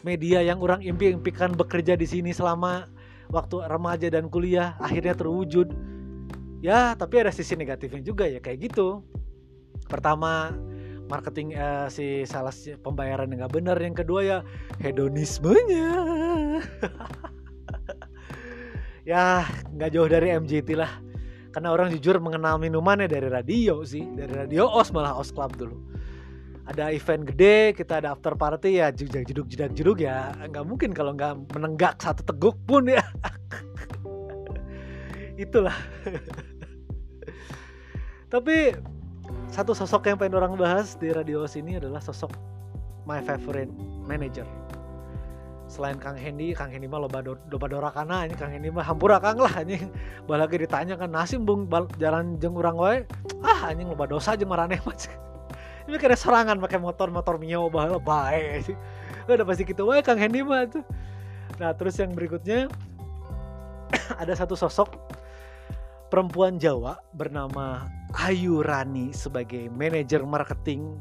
media yang orang impi-impikan bekerja di sini selama waktu remaja dan kuliah akhirnya terwujud. Ya tapi ada sisi negatifnya juga ya kayak gitu. Pertama marketing uh, si salah si pembayaran yang nggak benar. Yang kedua ya hedonismenya. Ya nggak jauh dari MJT lah. Karena orang jujur mengenal minumannya dari radio sih. Dari radio os malah os club dulu. Ada event gede kita ada after party ya jujak jeduk jedak jeduk ya. Nggak mungkin kalau nggak menenggak satu teguk pun ya. Itulah. Tapi satu sosok yang pengen orang bahas di radio sini adalah sosok my favorite manager selain Kang Hendy, Kang Hendy mah loba do, loba dorakana ini Kang Hendy mah hampura Kang lah anjing. Balagi ditanya kan nasi bung jalan jeng urang wae. Ah anjing loba dosa jeung marane mah. Ini kira serangan pakai motor-motor Mio baheula bae. Udah pasti gitu wae Kang Hendy mah tuh. Nah, terus yang berikutnya ada satu sosok perempuan Jawa bernama Ayu Rani sebagai manajer marketing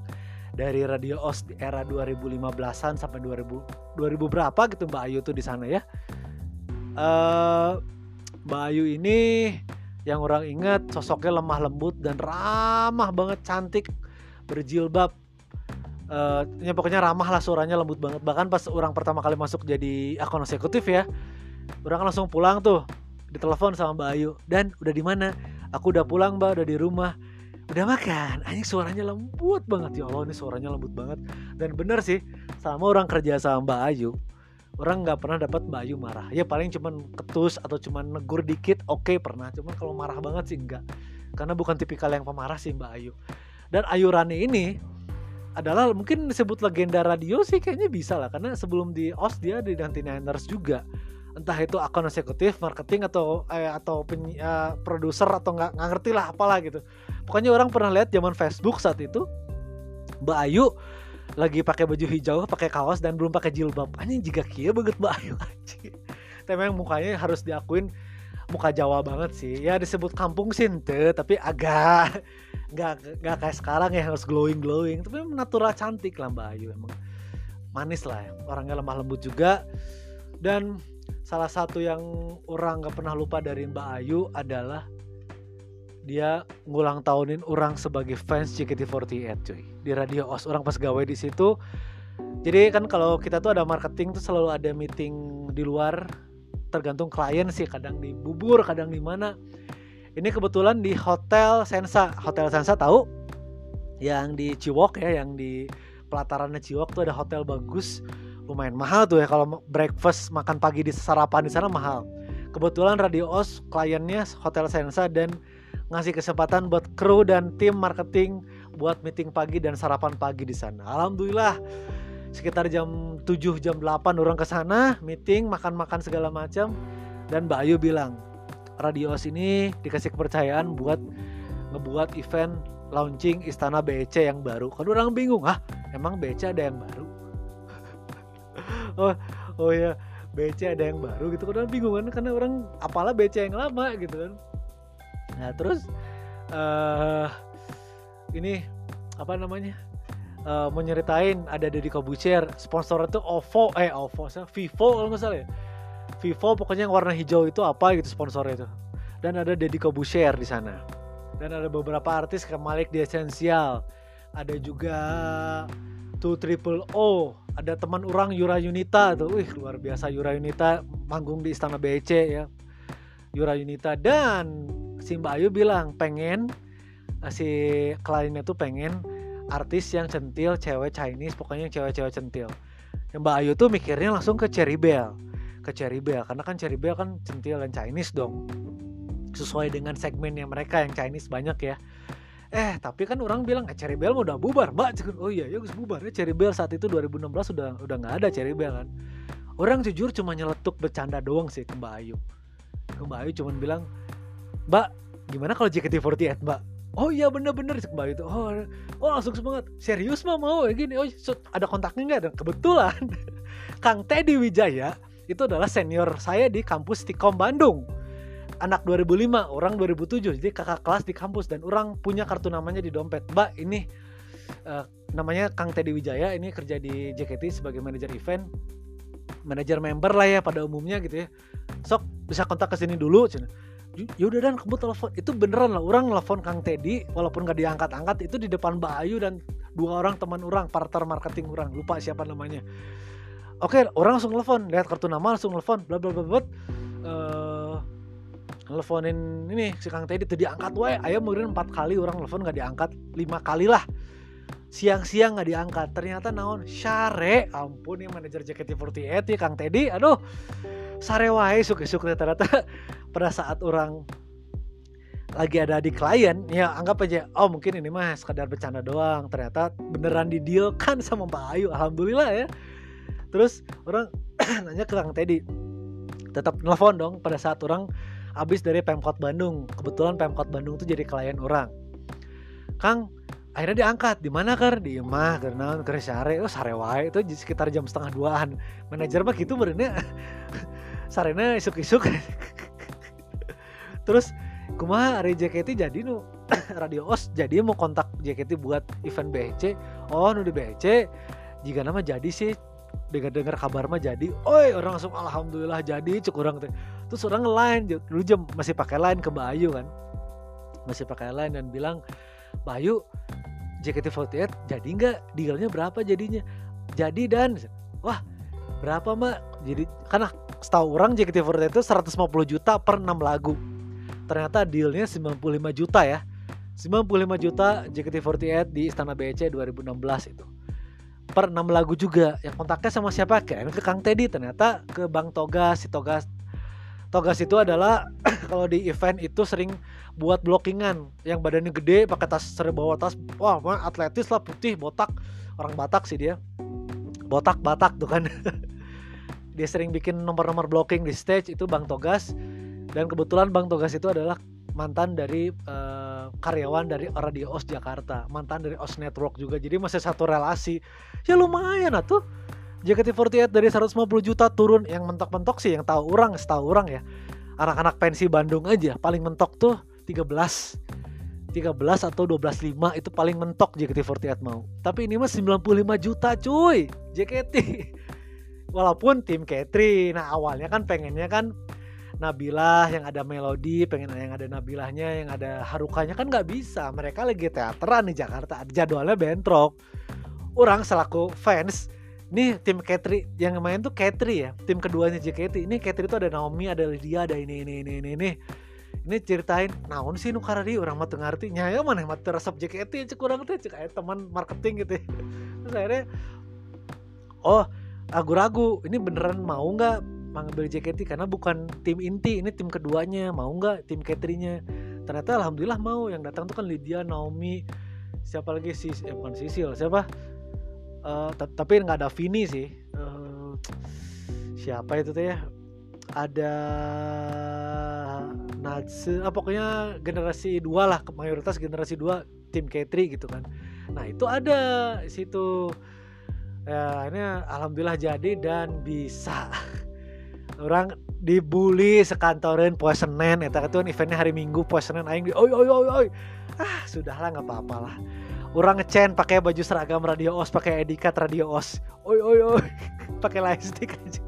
dari Radio OS di era 2015-an sampai 2000 2000 berapa gitu Mbak Ayu tuh di sana ya. Uh, Mbak Ayu ini yang orang ingat sosoknya lemah lembut dan ramah banget cantik berjilbab. Uh, ya pokoknya ramah lah suaranya lembut banget. Bahkan pas orang pertama kali masuk jadi akun eksekutif ya orang langsung pulang tuh ditelepon sama Mbak Ayu dan udah di mana? Aku udah pulang Mbak udah di rumah. Udah makan? Anjing suaranya lembut banget. Ya Allah ini suaranya lembut banget. Dan bener sih sama orang kerja sama Mbak Ayu orang nggak pernah dapat Mbak Ayu marah. Ya paling cuman ketus atau cuman negur dikit oke okay, pernah. Cuman kalau marah banget sih enggak karena bukan tipikal yang pemarah sih Mbak Ayu. Dan Ayu Rani ini adalah mungkin disebut legenda radio sih kayaknya bisa lah. Karena sebelum di OS dia di 99ers juga entah itu akun eksekutif marketing atau eh, atau uh, produser atau nggak ngerti lah apalah gitu. Pokoknya orang pernah lihat zaman Facebook saat itu Mbak Ayu lagi pakai baju hijau pakai kaos dan belum pakai jilbab. Anjing jika kia banget Mbak Ayu anjing. Tapi memang mukanya harus diakuin muka Jawa banget sih. Ya disebut kampung sinte tapi agak nggak nggak kayak sekarang ya harus glowing glowing tapi natural cantik lah Mbak Ayu emang manis lah ya. orangnya lemah lembut juga. Dan salah satu yang orang gak pernah lupa dari Mbak Ayu adalah dia ngulang tahunin orang sebagai fans JKT48 cuy. Di radio os orang pas gawe di situ. Jadi kan kalau kita tuh ada marketing tuh selalu ada meeting di luar tergantung klien sih kadang di bubur kadang di mana. Ini kebetulan di hotel Sensa. Hotel Sensa tahu? Yang di Ciwok ya yang di pelatarannya Ciwok tuh ada hotel bagus lumayan mahal tuh ya kalau breakfast makan pagi di sarapan di sana mahal. Kebetulan Radio Os kliennya Hotel Sensa dan ngasih kesempatan buat kru dan tim marketing buat meeting pagi dan sarapan pagi di sana. Alhamdulillah sekitar jam 7 jam 8 orang ke sana meeting makan-makan segala macam dan Mbak Ayu bilang Radios ini dikasih kepercayaan buat ngebuat event launching Istana BC yang baru. Kan orang bingung, ah emang BC ada yang baru? Oh oh ya BC ada yang baru gitu. Kan bingung kan karena orang apalah BC yang lama gitu kan. Nah terus uh, ini apa namanya? Uh, mau nyeritain ada Deddy Kobucher sponsor itu OVO eh OVO Vivo kalau nggak salah ya. Vivo pokoknya yang warna hijau itu apa gitu sponsornya itu. Dan ada Deddy Kobucher di sana. Dan ada beberapa artis kayak Malik di Essential ada juga Two Triple O. Ada teman orang Yura Yunita tuh. Wih luar biasa Yura Yunita manggung di Istana BC ya. Yura Yunita. Dan si Mbak Ayu bilang pengen eh, si kliennya tuh pengen artis yang centil cewek Chinese pokoknya yang cewek-cewek centil. Yang Mbak Ayu tuh mikirnya langsung ke Cherry Bell. Ke Cherry Bell karena kan Cherry Bell kan centil dan Chinese dong. Sesuai dengan segmennya mereka yang Chinese banyak ya eh tapi kan orang bilang eh Cherry Bell udah bubar mbak. Oh iya ya gus bubar ya Cherry Bell saat itu 2016 udah udah nggak ada Cherry Bell kan. Orang jujur cuma nyeletuk bercanda doang sih ke Mbak Ayu. Ke Mbak Ayu cuman bilang mbak gimana kalau JKT48 mbak? Oh iya bener-bener kembali itu oh, oh langsung semangat. Serius mah mau ya gini? Oh ada kontaknya nggak? Dan kebetulan Kang Teddy Wijaya itu adalah senior saya di kampus Tikom Bandung anak 2005 orang 2007 jadi kakak kelas di kampus dan orang punya kartu namanya di dompet. Mbak ini uh, namanya Kang Teddy Wijaya ini kerja di JKT sebagai manajer event manajer member lah ya pada umumnya gitu ya. Sok bisa kontak ke sini dulu cina. Yaudah dan kamu telepon. Itu beneran lah orang telepon Kang Teddy walaupun gak diangkat-angkat itu di depan Mbak Ayu dan dua orang teman orang partner marketing orang lupa siapa namanya. Oke orang langsung telepon lihat kartu nama langsung telepon bla bla bla bla uh, teleponin ini si Kang Teddy tuh diangkat. Wae ayam mungkin empat kali orang telepon gak diangkat. Lima kali lah. Siang-siang gak diangkat. Ternyata naon? Syare ampun yang manajer JKT48 ya Kang Teddy. Aduh. Sare wae suka-suka ternyata pada saat orang lagi ada di klien ya anggap aja oh mungkin ini mah sekadar bercanda doang. Ternyata beneran didealkan sama Mbak Ayu. Alhamdulillah ya. Terus orang nanya ke Kang Teddy tetap nelfon dong pada saat orang habis dari Pemkot Bandung. Kebetulan Pemkot Bandung tuh jadi klien orang. Kang akhirnya diangkat. Di mana kar di imah karena ke sare oh sare wae. Itu sekitar jam setengah duaan. Manajer mah gitu berenya sarena isuk-isuk. Terus kumaha hari JKT jadi nu? Radio os jadi mau kontak JKT buat event BC oh nu di BC jika nama jadi sih dengar dengar kabar mah jadi. Oi orang langsung alhamdulillah jadi. Cuk orang teh terus orang lain dulu jam masih pakai line ke Bayu kan. Masih pakai line dan bilang Bayu JKT48 jadi nggak? Dealnya berapa jadinya? Jadi dan. Wah berapa mbak? Jadi karena setahu orang JKT48 itu 150 juta per 6 lagu. Ternyata dealnya 95 juta ya. 95 juta JKT48 di Istana BC 2016 itu. Per 6 lagu juga. Yang kontaknya sama siapa? Kira ke Kang Teddy. Ternyata ke Bang Togas si Togas Togas itu adalah kalau di event itu sering buat blockingan. Yang badannya gede pakai tas sering bawa tas. Wah atletis lah putih botak. Orang Batak sih dia. Botak Batak tuh kan. Dia sering bikin nomor-nomor blocking di stage. Itu Bang Togas. Dan kebetulan Bang Togas itu adalah mantan dari uh, karyawan dari Radio OS Jakarta. Mantan dari OS Network juga. Jadi masih satu relasi. Ya lumayan atuh JKT48 dari 150 juta turun. Yang mentok-mentok sih yang tahu orang setahu orang ya. Anak-anak pensi Bandung aja paling mentok tuh 13 13 atau 12.5 itu paling mentok JKT48 mau. Tapi ini mah 95 juta cuy JKT walaupun tim Katri nah awalnya kan pengennya kan Nabilah yang ada melodi pengen yang ada Nabilahnya yang ada Harukanya kan nggak bisa. Mereka lagi teateran di Jakarta jadwalnya bentrok. Orang selaku fans nih tim Katri yang main tuh Katri ya tim keduanya JKT ini Katri itu ada Naomi ada Lydia ada ini ini ini ini ini. Ini ceritain naon sih nu karadi orang mah ngerti. Ya mana mah resep JKT cek kurang tuh cek teman marketing gitu ya. terus akhirnya oh ragu-ragu ini beneran mau nggak mengambil JKT karena bukan tim inti ini tim keduanya. Mau nggak tim cateringnya ternyata alhamdulillah mau. Yang datang tuh kan Lydia Naomi. Siapa lagi? Sih eh, Sisil. Siapa uh, tapi nggak ada Vini sih. Uh, siapa itu tuh ya? Ada Natsu ah, pokoknya generasi dua lah mayoritas generasi dua tim K3 gitu kan. Nah itu ada situ. Ya ini alhamdulillah jadi dan bisa. Orang dibully sekantorin poe Senin eta itu kan eventnya hari Minggu poe Senin aing oi oi oi oi. Ah sudahlah nggak apa-apa lah orang ngecen pakai baju seragam radio os pakai edikat radio os. Oi oi oi. Pakai lightstick aja.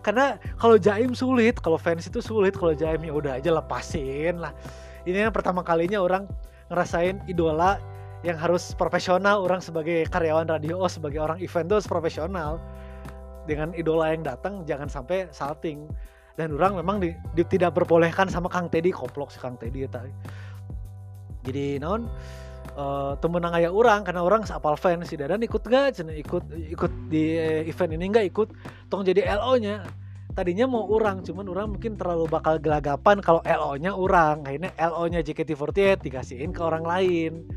Karena kalau jaim sulit kalau fans itu sulit kalau jaim ya udah aja lepasin lah. Ini yang pertama kalinya orang ngerasain idola yang harus profesional orang sebagai karyawan radio sebagai orang event tuh profesional. Dengan idola yang datang jangan sampai salting. Dan orang memang di, di, tidak berbolehkan sama Kang Teddy koplok si Kang Teddy tadi jadi non uh, temenang ayah orang karena orang apal fans si Dadan ikut gak cina ikut ikut di event ini nggak ikut? Tong jadi LO nya tadinya mau orang cuman orang mungkin terlalu bakal gelagapan kalau LO nya orang. Akhirnya LO nya JKT48 dikasihin ke orang lain.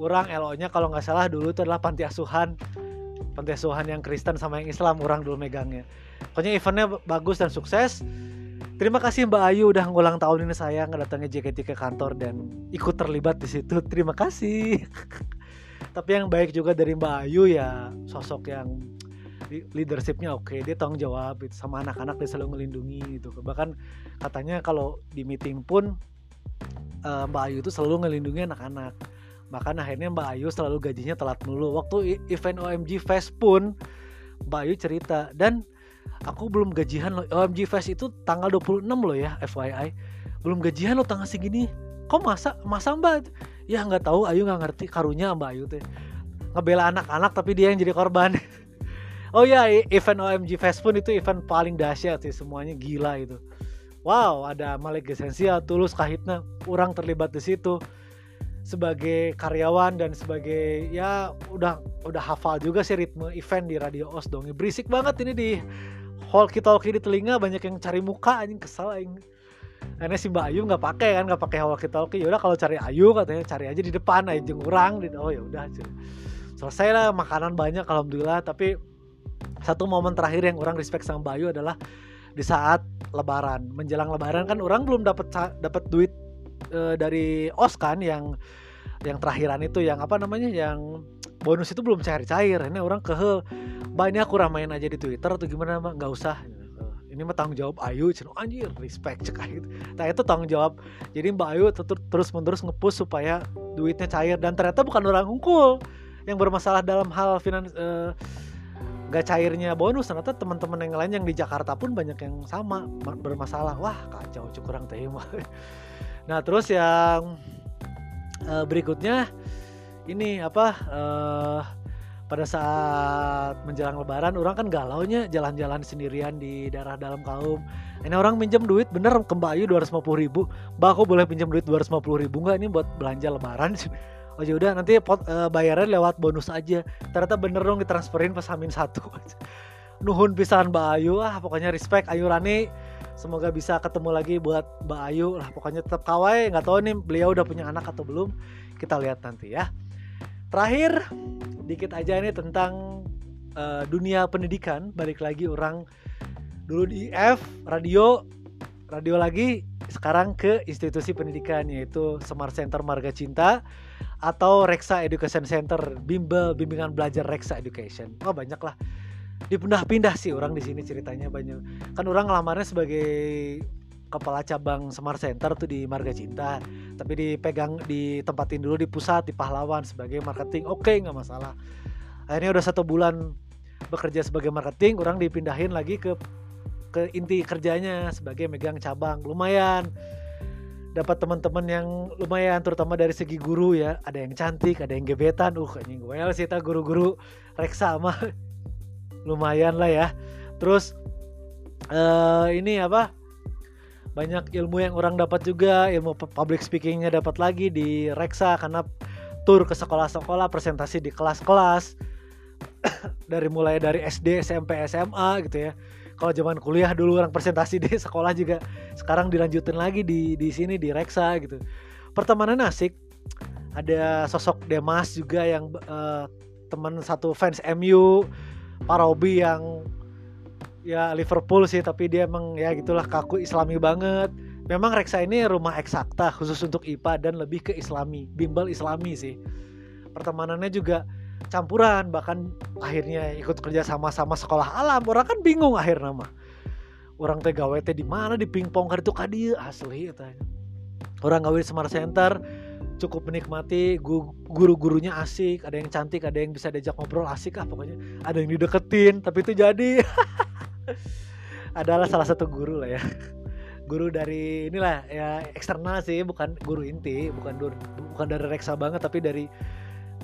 Orang LO nya kalau nggak salah dulu itu adalah panti asuhan. Panti asuhan yang Kristen sama yang Islam orang dulu megangnya. Pokoknya eventnya bagus dan sukses Terima kasih Mbak Ayu udah ngulang tahun ini saya ngedatangin JKT ke kantor dan ikut terlibat di situ. Terima kasih. Tapi yang baik juga dari Mbak Ayu ya sosok yang leadershipnya oke. Dia tanggung jawab itu sama anak-anak dia selalu melindungi gitu. Bahkan katanya kalau di meeting pun uh, Mbak Ayu itu selalu melindungi anak-anak. Bahkan akhirnya Mbak Ayu selalu gajinya telat mulu. Waktu event OMG Fest pun Mbak Ayu cerita. Dan aku belum gajian loh. OMG Fest itu tanggal 26 loh ya FYI belum gajian loh tanggal segini. Kok masa masa mbak? Ya nggak tahu. Ayu nggak ngerti. Karunya mbak Ayu teh. Ngebela anak-anak tapi dia yang jadi korban. Oh ya event OMG Fest pun itu event paling dahsyat sih semuanya. Gila itu. Wow ada Malik Gesensia Tulus Kahitna. Orang terlibat di situ sebagai karyawan dan sebagai ya udah udah hafal juga sih ritme event di Radio Os dong. Berisik banget ini di talkie talkie di telinga banyak yang cari muka anjing kesel anjing. Karena si Mbak Ayu nggak pakai kan nggak pakai walkie talkie ya udah kalau cari Ayu katanya cari aja di depan aja jengurang di oh ya udah selesai lah makanan banyak alhamdulillah tapi satu momen terakhir yang orang respect sama Mbak Ayu adalah di saat Lebaran. Menjelang Lebaran kan orang belum dapat dapat duit e, dari OS kan yang yang terakhiran itu yang apa namanya yang bonus itu belum cair-cair. Ini orang kehel banyak aku ramain aja di Twitter atau gimana mah nggak usah. Ini mah tanggung jawab Ayu cina. Anjir respect cek gitu nah itu tanggung jawab. Jadi Mbak Ayu terus menerus ngepush supaya duitnya cair. Dan ternyata bukan orang unggul yang bermasalah dalam hal finans uh, gak cairnya bonus. Ternyata teman-teman yang lain yang di Jakarta pun banyak yang sama bermasalah. Wah kacau kurang terima nah terus yang uh, berikutnya ini apa uh, pada saat menjelang lebaran orang kan galau nya jalan-jalan sendirian di daerah dalam kaum. Ini orang minjem duit bener ke Mbak Ayu 250 ribu. Mbak aku boleh pinjam duit 250 ribu nggak? Ini buat belanja lebaran oh ya udah nanti pot, uh, bayarnya lewat bonus aja. Ternyata bener dong ditransferin pas Amin satu. Nuhun pisahan Mbak Ayu. Ah pokoknya respect Ayu Rani semoga bisa ketemu lagi buat Mbak Ayu lah pokoknya tetap kawai nggak tahu nih beliau udah punya anak atau belum kita lihat nanti ya Terakhir, dikit aja ini tentang uh, dunia pendidikan. Balik lagi orang dulu di IF, radio, radio lagi, sekarang ke institusi pendidikan yaitu Smart Center Marga Cinta atau Reksa Education Center, bimbel bimbingan belajar Reksa Education. Oh banyak lah. Dipindah-pindah sih orang di sini ceritanya banyak. Kan orang ngelamarnya sebagai kepala cabang Semar Center tuh di Marga Cinta tapi dipegang ditempatin dulu di pusat di Pahlawan sebagai marketing. Oke okay, nggak masalah. Akhirnya udah satu bulan bekerja sebagai marketing orang dipindahin lagi ke ke inti kerjanya sebagai megang cabang. Lumayan. Dapat teman-teman yang lumayan terutama dari segi guru ya. Ada yang cantik ada yang gebetan. Uh anjing well sih guru-guru. Reksa mah lumayan lah ya. Terus uh, ini apa? Banyak ilmu yang orang dapat juga. Ilmu public speakingnya dapat lagi di Reksa karena tur ke sekolah-sekolah presentasi di kelas-kelas. Dari mulai dari SD SMP SMA gitu ya. Kalau zaman kuliah dulu orang presentasi di sekolah juga. Sekarang dilanjutin lagi di di sini di Reksa gitu. Pertemanan asik. Ada sosok Demas juga yang uh, teman satu fans MU Pak Robi yang ya Liverpool sih tapi dia emang ya gitulah kaku islami banget. Memang Reksa ini rumah eksakta khusus untuk IPA dan lebih ke islami bimbel islami sih. Pertemanannya juga campuran bahkan akhirnya ikut kerja sama-sama sekolah alam. Orang kan bingung akhir nama. Orang teh gawe teh di mana di pingpong kali itu kadi asli katanya. Orang gawe di Smart Center cukup menikmati guru-gurunya asik ada yang cantik ada yang bisa diajak ngobrol asik ah pokoknya. Ada yang dideketin tapi itu jadi. Adalah salah satu guru lah ya. Guru dari inilah ya eksternal sih bukan guru inti bukan dur, bukan dari reksa banget tapi dari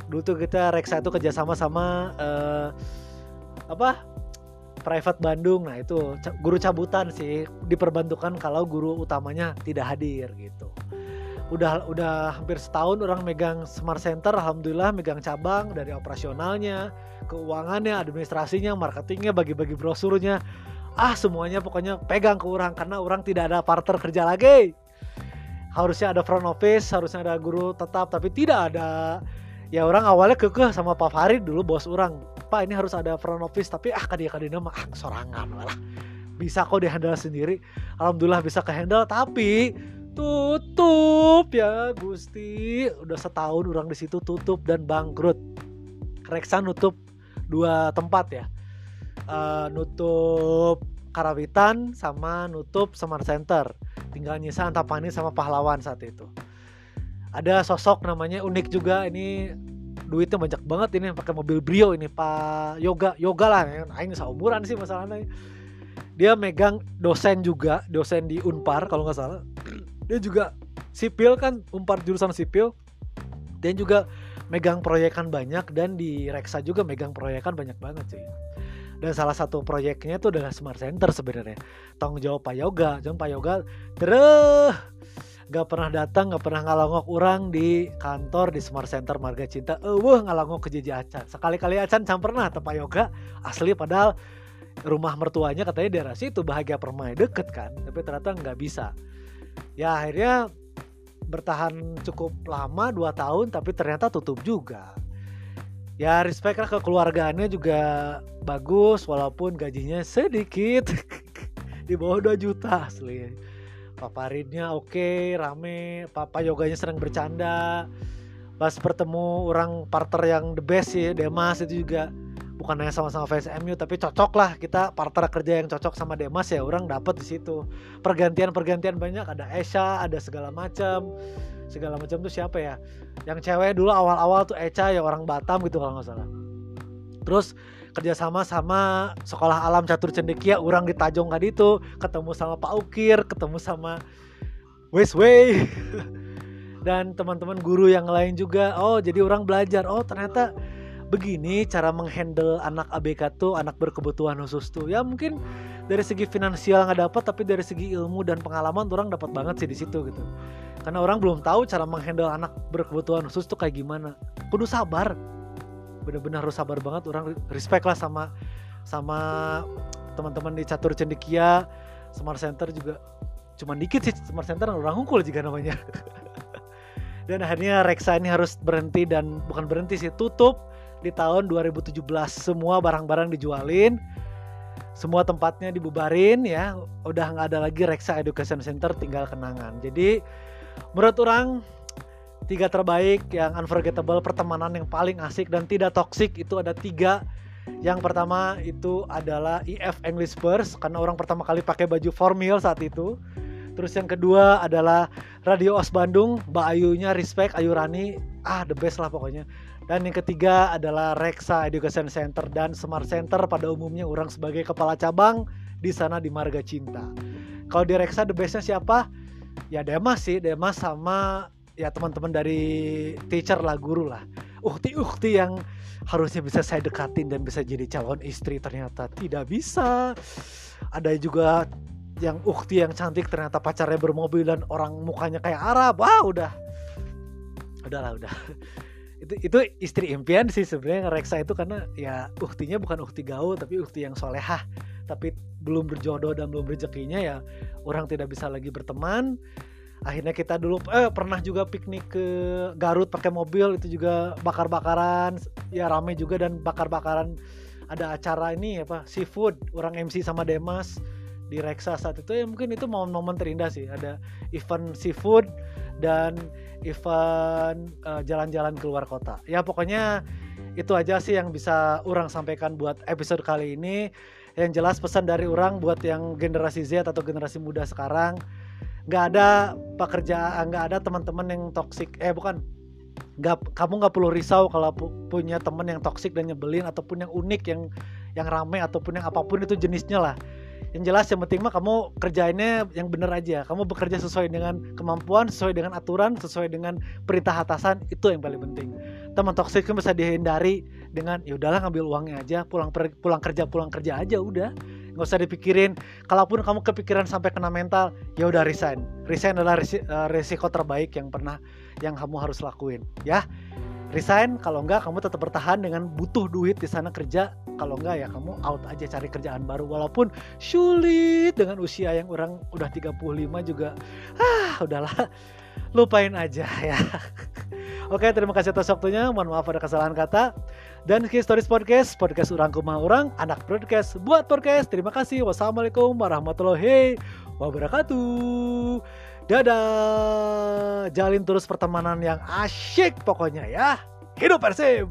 dulu tuh kita reksa itu kerjasama sama uh, apa? Private Bandung. Nah itu guru cabutan sih diperbantukan kalau guru utamanya tidak hadir gitu udah udah hampir setahun orang megang smart center alhamdulillah megang cabang dari operasionalnya keuangannya administrasinya marketingnya bagi-bagi brosurnya. Ah semuanya pokoknya pegang ke orang karena orang tidak ada partner kerja lagi. Harusnya ada front office harusnya ada guru tetap tapi tidak ada. Ya orang awalnya kekeh sama Pak Farid dulu bos orang. Pak ini harus ada front office tapi ah kadia kadia mah ah sorangan malah bisa kok dihandle sendiri. Alhamdulillah bisa ke handle tapi tutup ya Gusti. Udah setahun orang di situ tutup dan bangkrut. Reksa nutup dua tempat ya. Uh, nutup Karawitan sama nutup Semar Center. Tinggal nyisa Antapani sama Pahlawan saat itu. Ada sosok namanya unik juga. Ini duitnya banyak banget ini pakai mobil Brio ini Pak Yoga. Yoga lah ya. Aing seumuran sih masalahnya. Dia megang dosen juga dosen di Unpar kalau nggak salah dia juga sipil kan umpar jurusan sipil. Dan juga megang proyekan banyak dan di Reksa juga megang proyekan banyak banget sih. Dan salah satu proyeknya itu adalah smart center sebenarnya. Tanggung jawab Pak Yoga. Jangan Pak Yoga terus gak pernah datang gak pernah ngalongok orang di kantor di smart center Marga Cinta. Eh wah ngalongok ke Jeje Acan sekali-kali Acan cam pernah Pak Yoga. Asli padahal rumah mertuanya katanya daerah situ bahagia permai deket kan. Tapi ternyata nggak bisa ya akhirnya bertahan cukup lama 2 tahun tapi ternyata tutup juga. Ya respect lah kekeluargaannya juga bagus walaupun gajinya sedikit. Di bawah 2 juta asli. Paparinnya oke okay, rame. Papa yoganya sering bercanda. Pas bertemu orang partner yang the best sih Demas itu juga bukan hanya sama-sama fans MU tapi cocok lah kita partner kerja yang cocok sama Demas ya orang dapat di situ. Pergantian-pergantian banyak ada Esha ada segala macam segala macam tuh siapa ya? Yang cewek dulu awal-awal tuh Echa ya orang Batam gitu kalau nggak salah. Terus kerjasama sama sekolah alam catur cendekia orang di Tajong tadi itu ketemu sama Pak Ukir ketemu sama Westway dan teman-teman guru yang lain juga. Oh jadi orang belajar. Oh ternyata begini cara menghandle anak ABK tuh anak berkebutuhan khusus tuh. Ya mungkin dari segi finansial nggak dapat tapi dari segi ilmu dan pengalaman orang dapat banget sih di situ gitu. Karena orang belum tahu cara menghandle anak berkebutuhan khusus tuh kayak gimana. Kudu sabar. Bener-bener harus sabar banget. Orang respect lah sama sama teman-teman di catur cendekia smart center juga. Cuma dikit sih smart center orang hunkul juga namanya. Dan akhirnya Reksa ini harus berhenti dan bukan berhenti sih tutup di tahun 2017 semua barang-barang dijualin semua tempatnya dibubarin ya. Udah nggak ada lagi Reksa Education Center tinggal kenangan. Jadi menurut orang tiga terbaik yang unforgettable pertemanan yang paling asik dan tidak toksik itu ada tiga. Yang pertama itu adalah IF English First karena orang pertama kali pakai baju formal saat itu. Terus yang kedua adalah Radio Os Bandung, Mbak Ayunya respect, Ayu Rani, ah the best lah pokoknya. Dan yang ketiga adalah Reksa Education Center dan Smart Center pada umumnya orang sebagai kepala cabang di sana di Marga Cinta. Kalau di Reksa the bestnya siapa? Ya Demas sih, Demas sama ya teman-teman dari teacher lah, guru lah. Ukti-ukti yang harusnya bisa saya dekatin dan bisa jadi calon istri ternyata tidak bisa. Ada juga yang ukti yang cantik ternyata pacarnya bermobil dan orang mukanya kayak Arab. Wah, udah. Udahlah, udah itu itu istri impian sih sebenarnya Reksa itu karena ya uktinya bukan ukti gaul tapi ukti yang solehah. Tapi belum berjodoh dan belum rezekinya ya orang tidak bisa lagi berteman. Akhirnya kita dulu eh pernah juga piknik ke Garut pakai mobil itu juga bakar-bakaran. Ya rame juga dan bakar-bakaran. Ada acara ini apa seafood orang MC sama Demas di Reksa saat itu. Ya mungkin itu momen-momen terindah sih. Ada event seafood dan event uh, jalan-jalan keluar kota. Ya pokoknya itu aja sih yang bisa orang sampaikan buat episode kali ini. Yang jelas pesan dari orang buat yang generasi Z atau generasi muda sekarang nggak ada pekerjaan nggak ada teman-teman yang toksik eh bukan. Nggak kamu nggak perlu risau kalau pu punya teman yang toksik dan nyebelin ataupun yang unik yang yang ramai ataupun yang apa pun itu jenisnya lah yang jelas yang penting mah kamu kerjainnya yang bener aja. Kamu bekerja sesuai dengan kemampuan sesuai dengan aturan sesuai dengan perintah atasan itu yang paling penting. Teman toksik kan bisa dihindari dengan ya udahlah ngambil uangnya aja pulang pulang kerja pulang kerja aja udah. Nggak usah dipikirin. Kalaupun kamu kepikiran sampai kena mental ya udah resign. Resign adalah uh, resiko terbaik yang pernah yang kamu harus lakuin. Ya resign kalau enggak kamu tetap bertahan dengan butuh duit di sana kerja kalau enggak ya kamu out aja cari kerjaan baru walaupun sulit dengan usia yang orang udah 35 juga ah udahlah lupain aja ya Oke, terima kasih atas waktunya. Mohon maaf ada kesalahan kata. Dan Key Stories Podcast, podcast orang kumah orang, anak podcast buat podcast. Terima kasih. Wassalamualaikum warahmatullahi wabarakatuh. Dadah. Jalin terus pertemanan yang asyik pokoknya ya. Hidup Persib.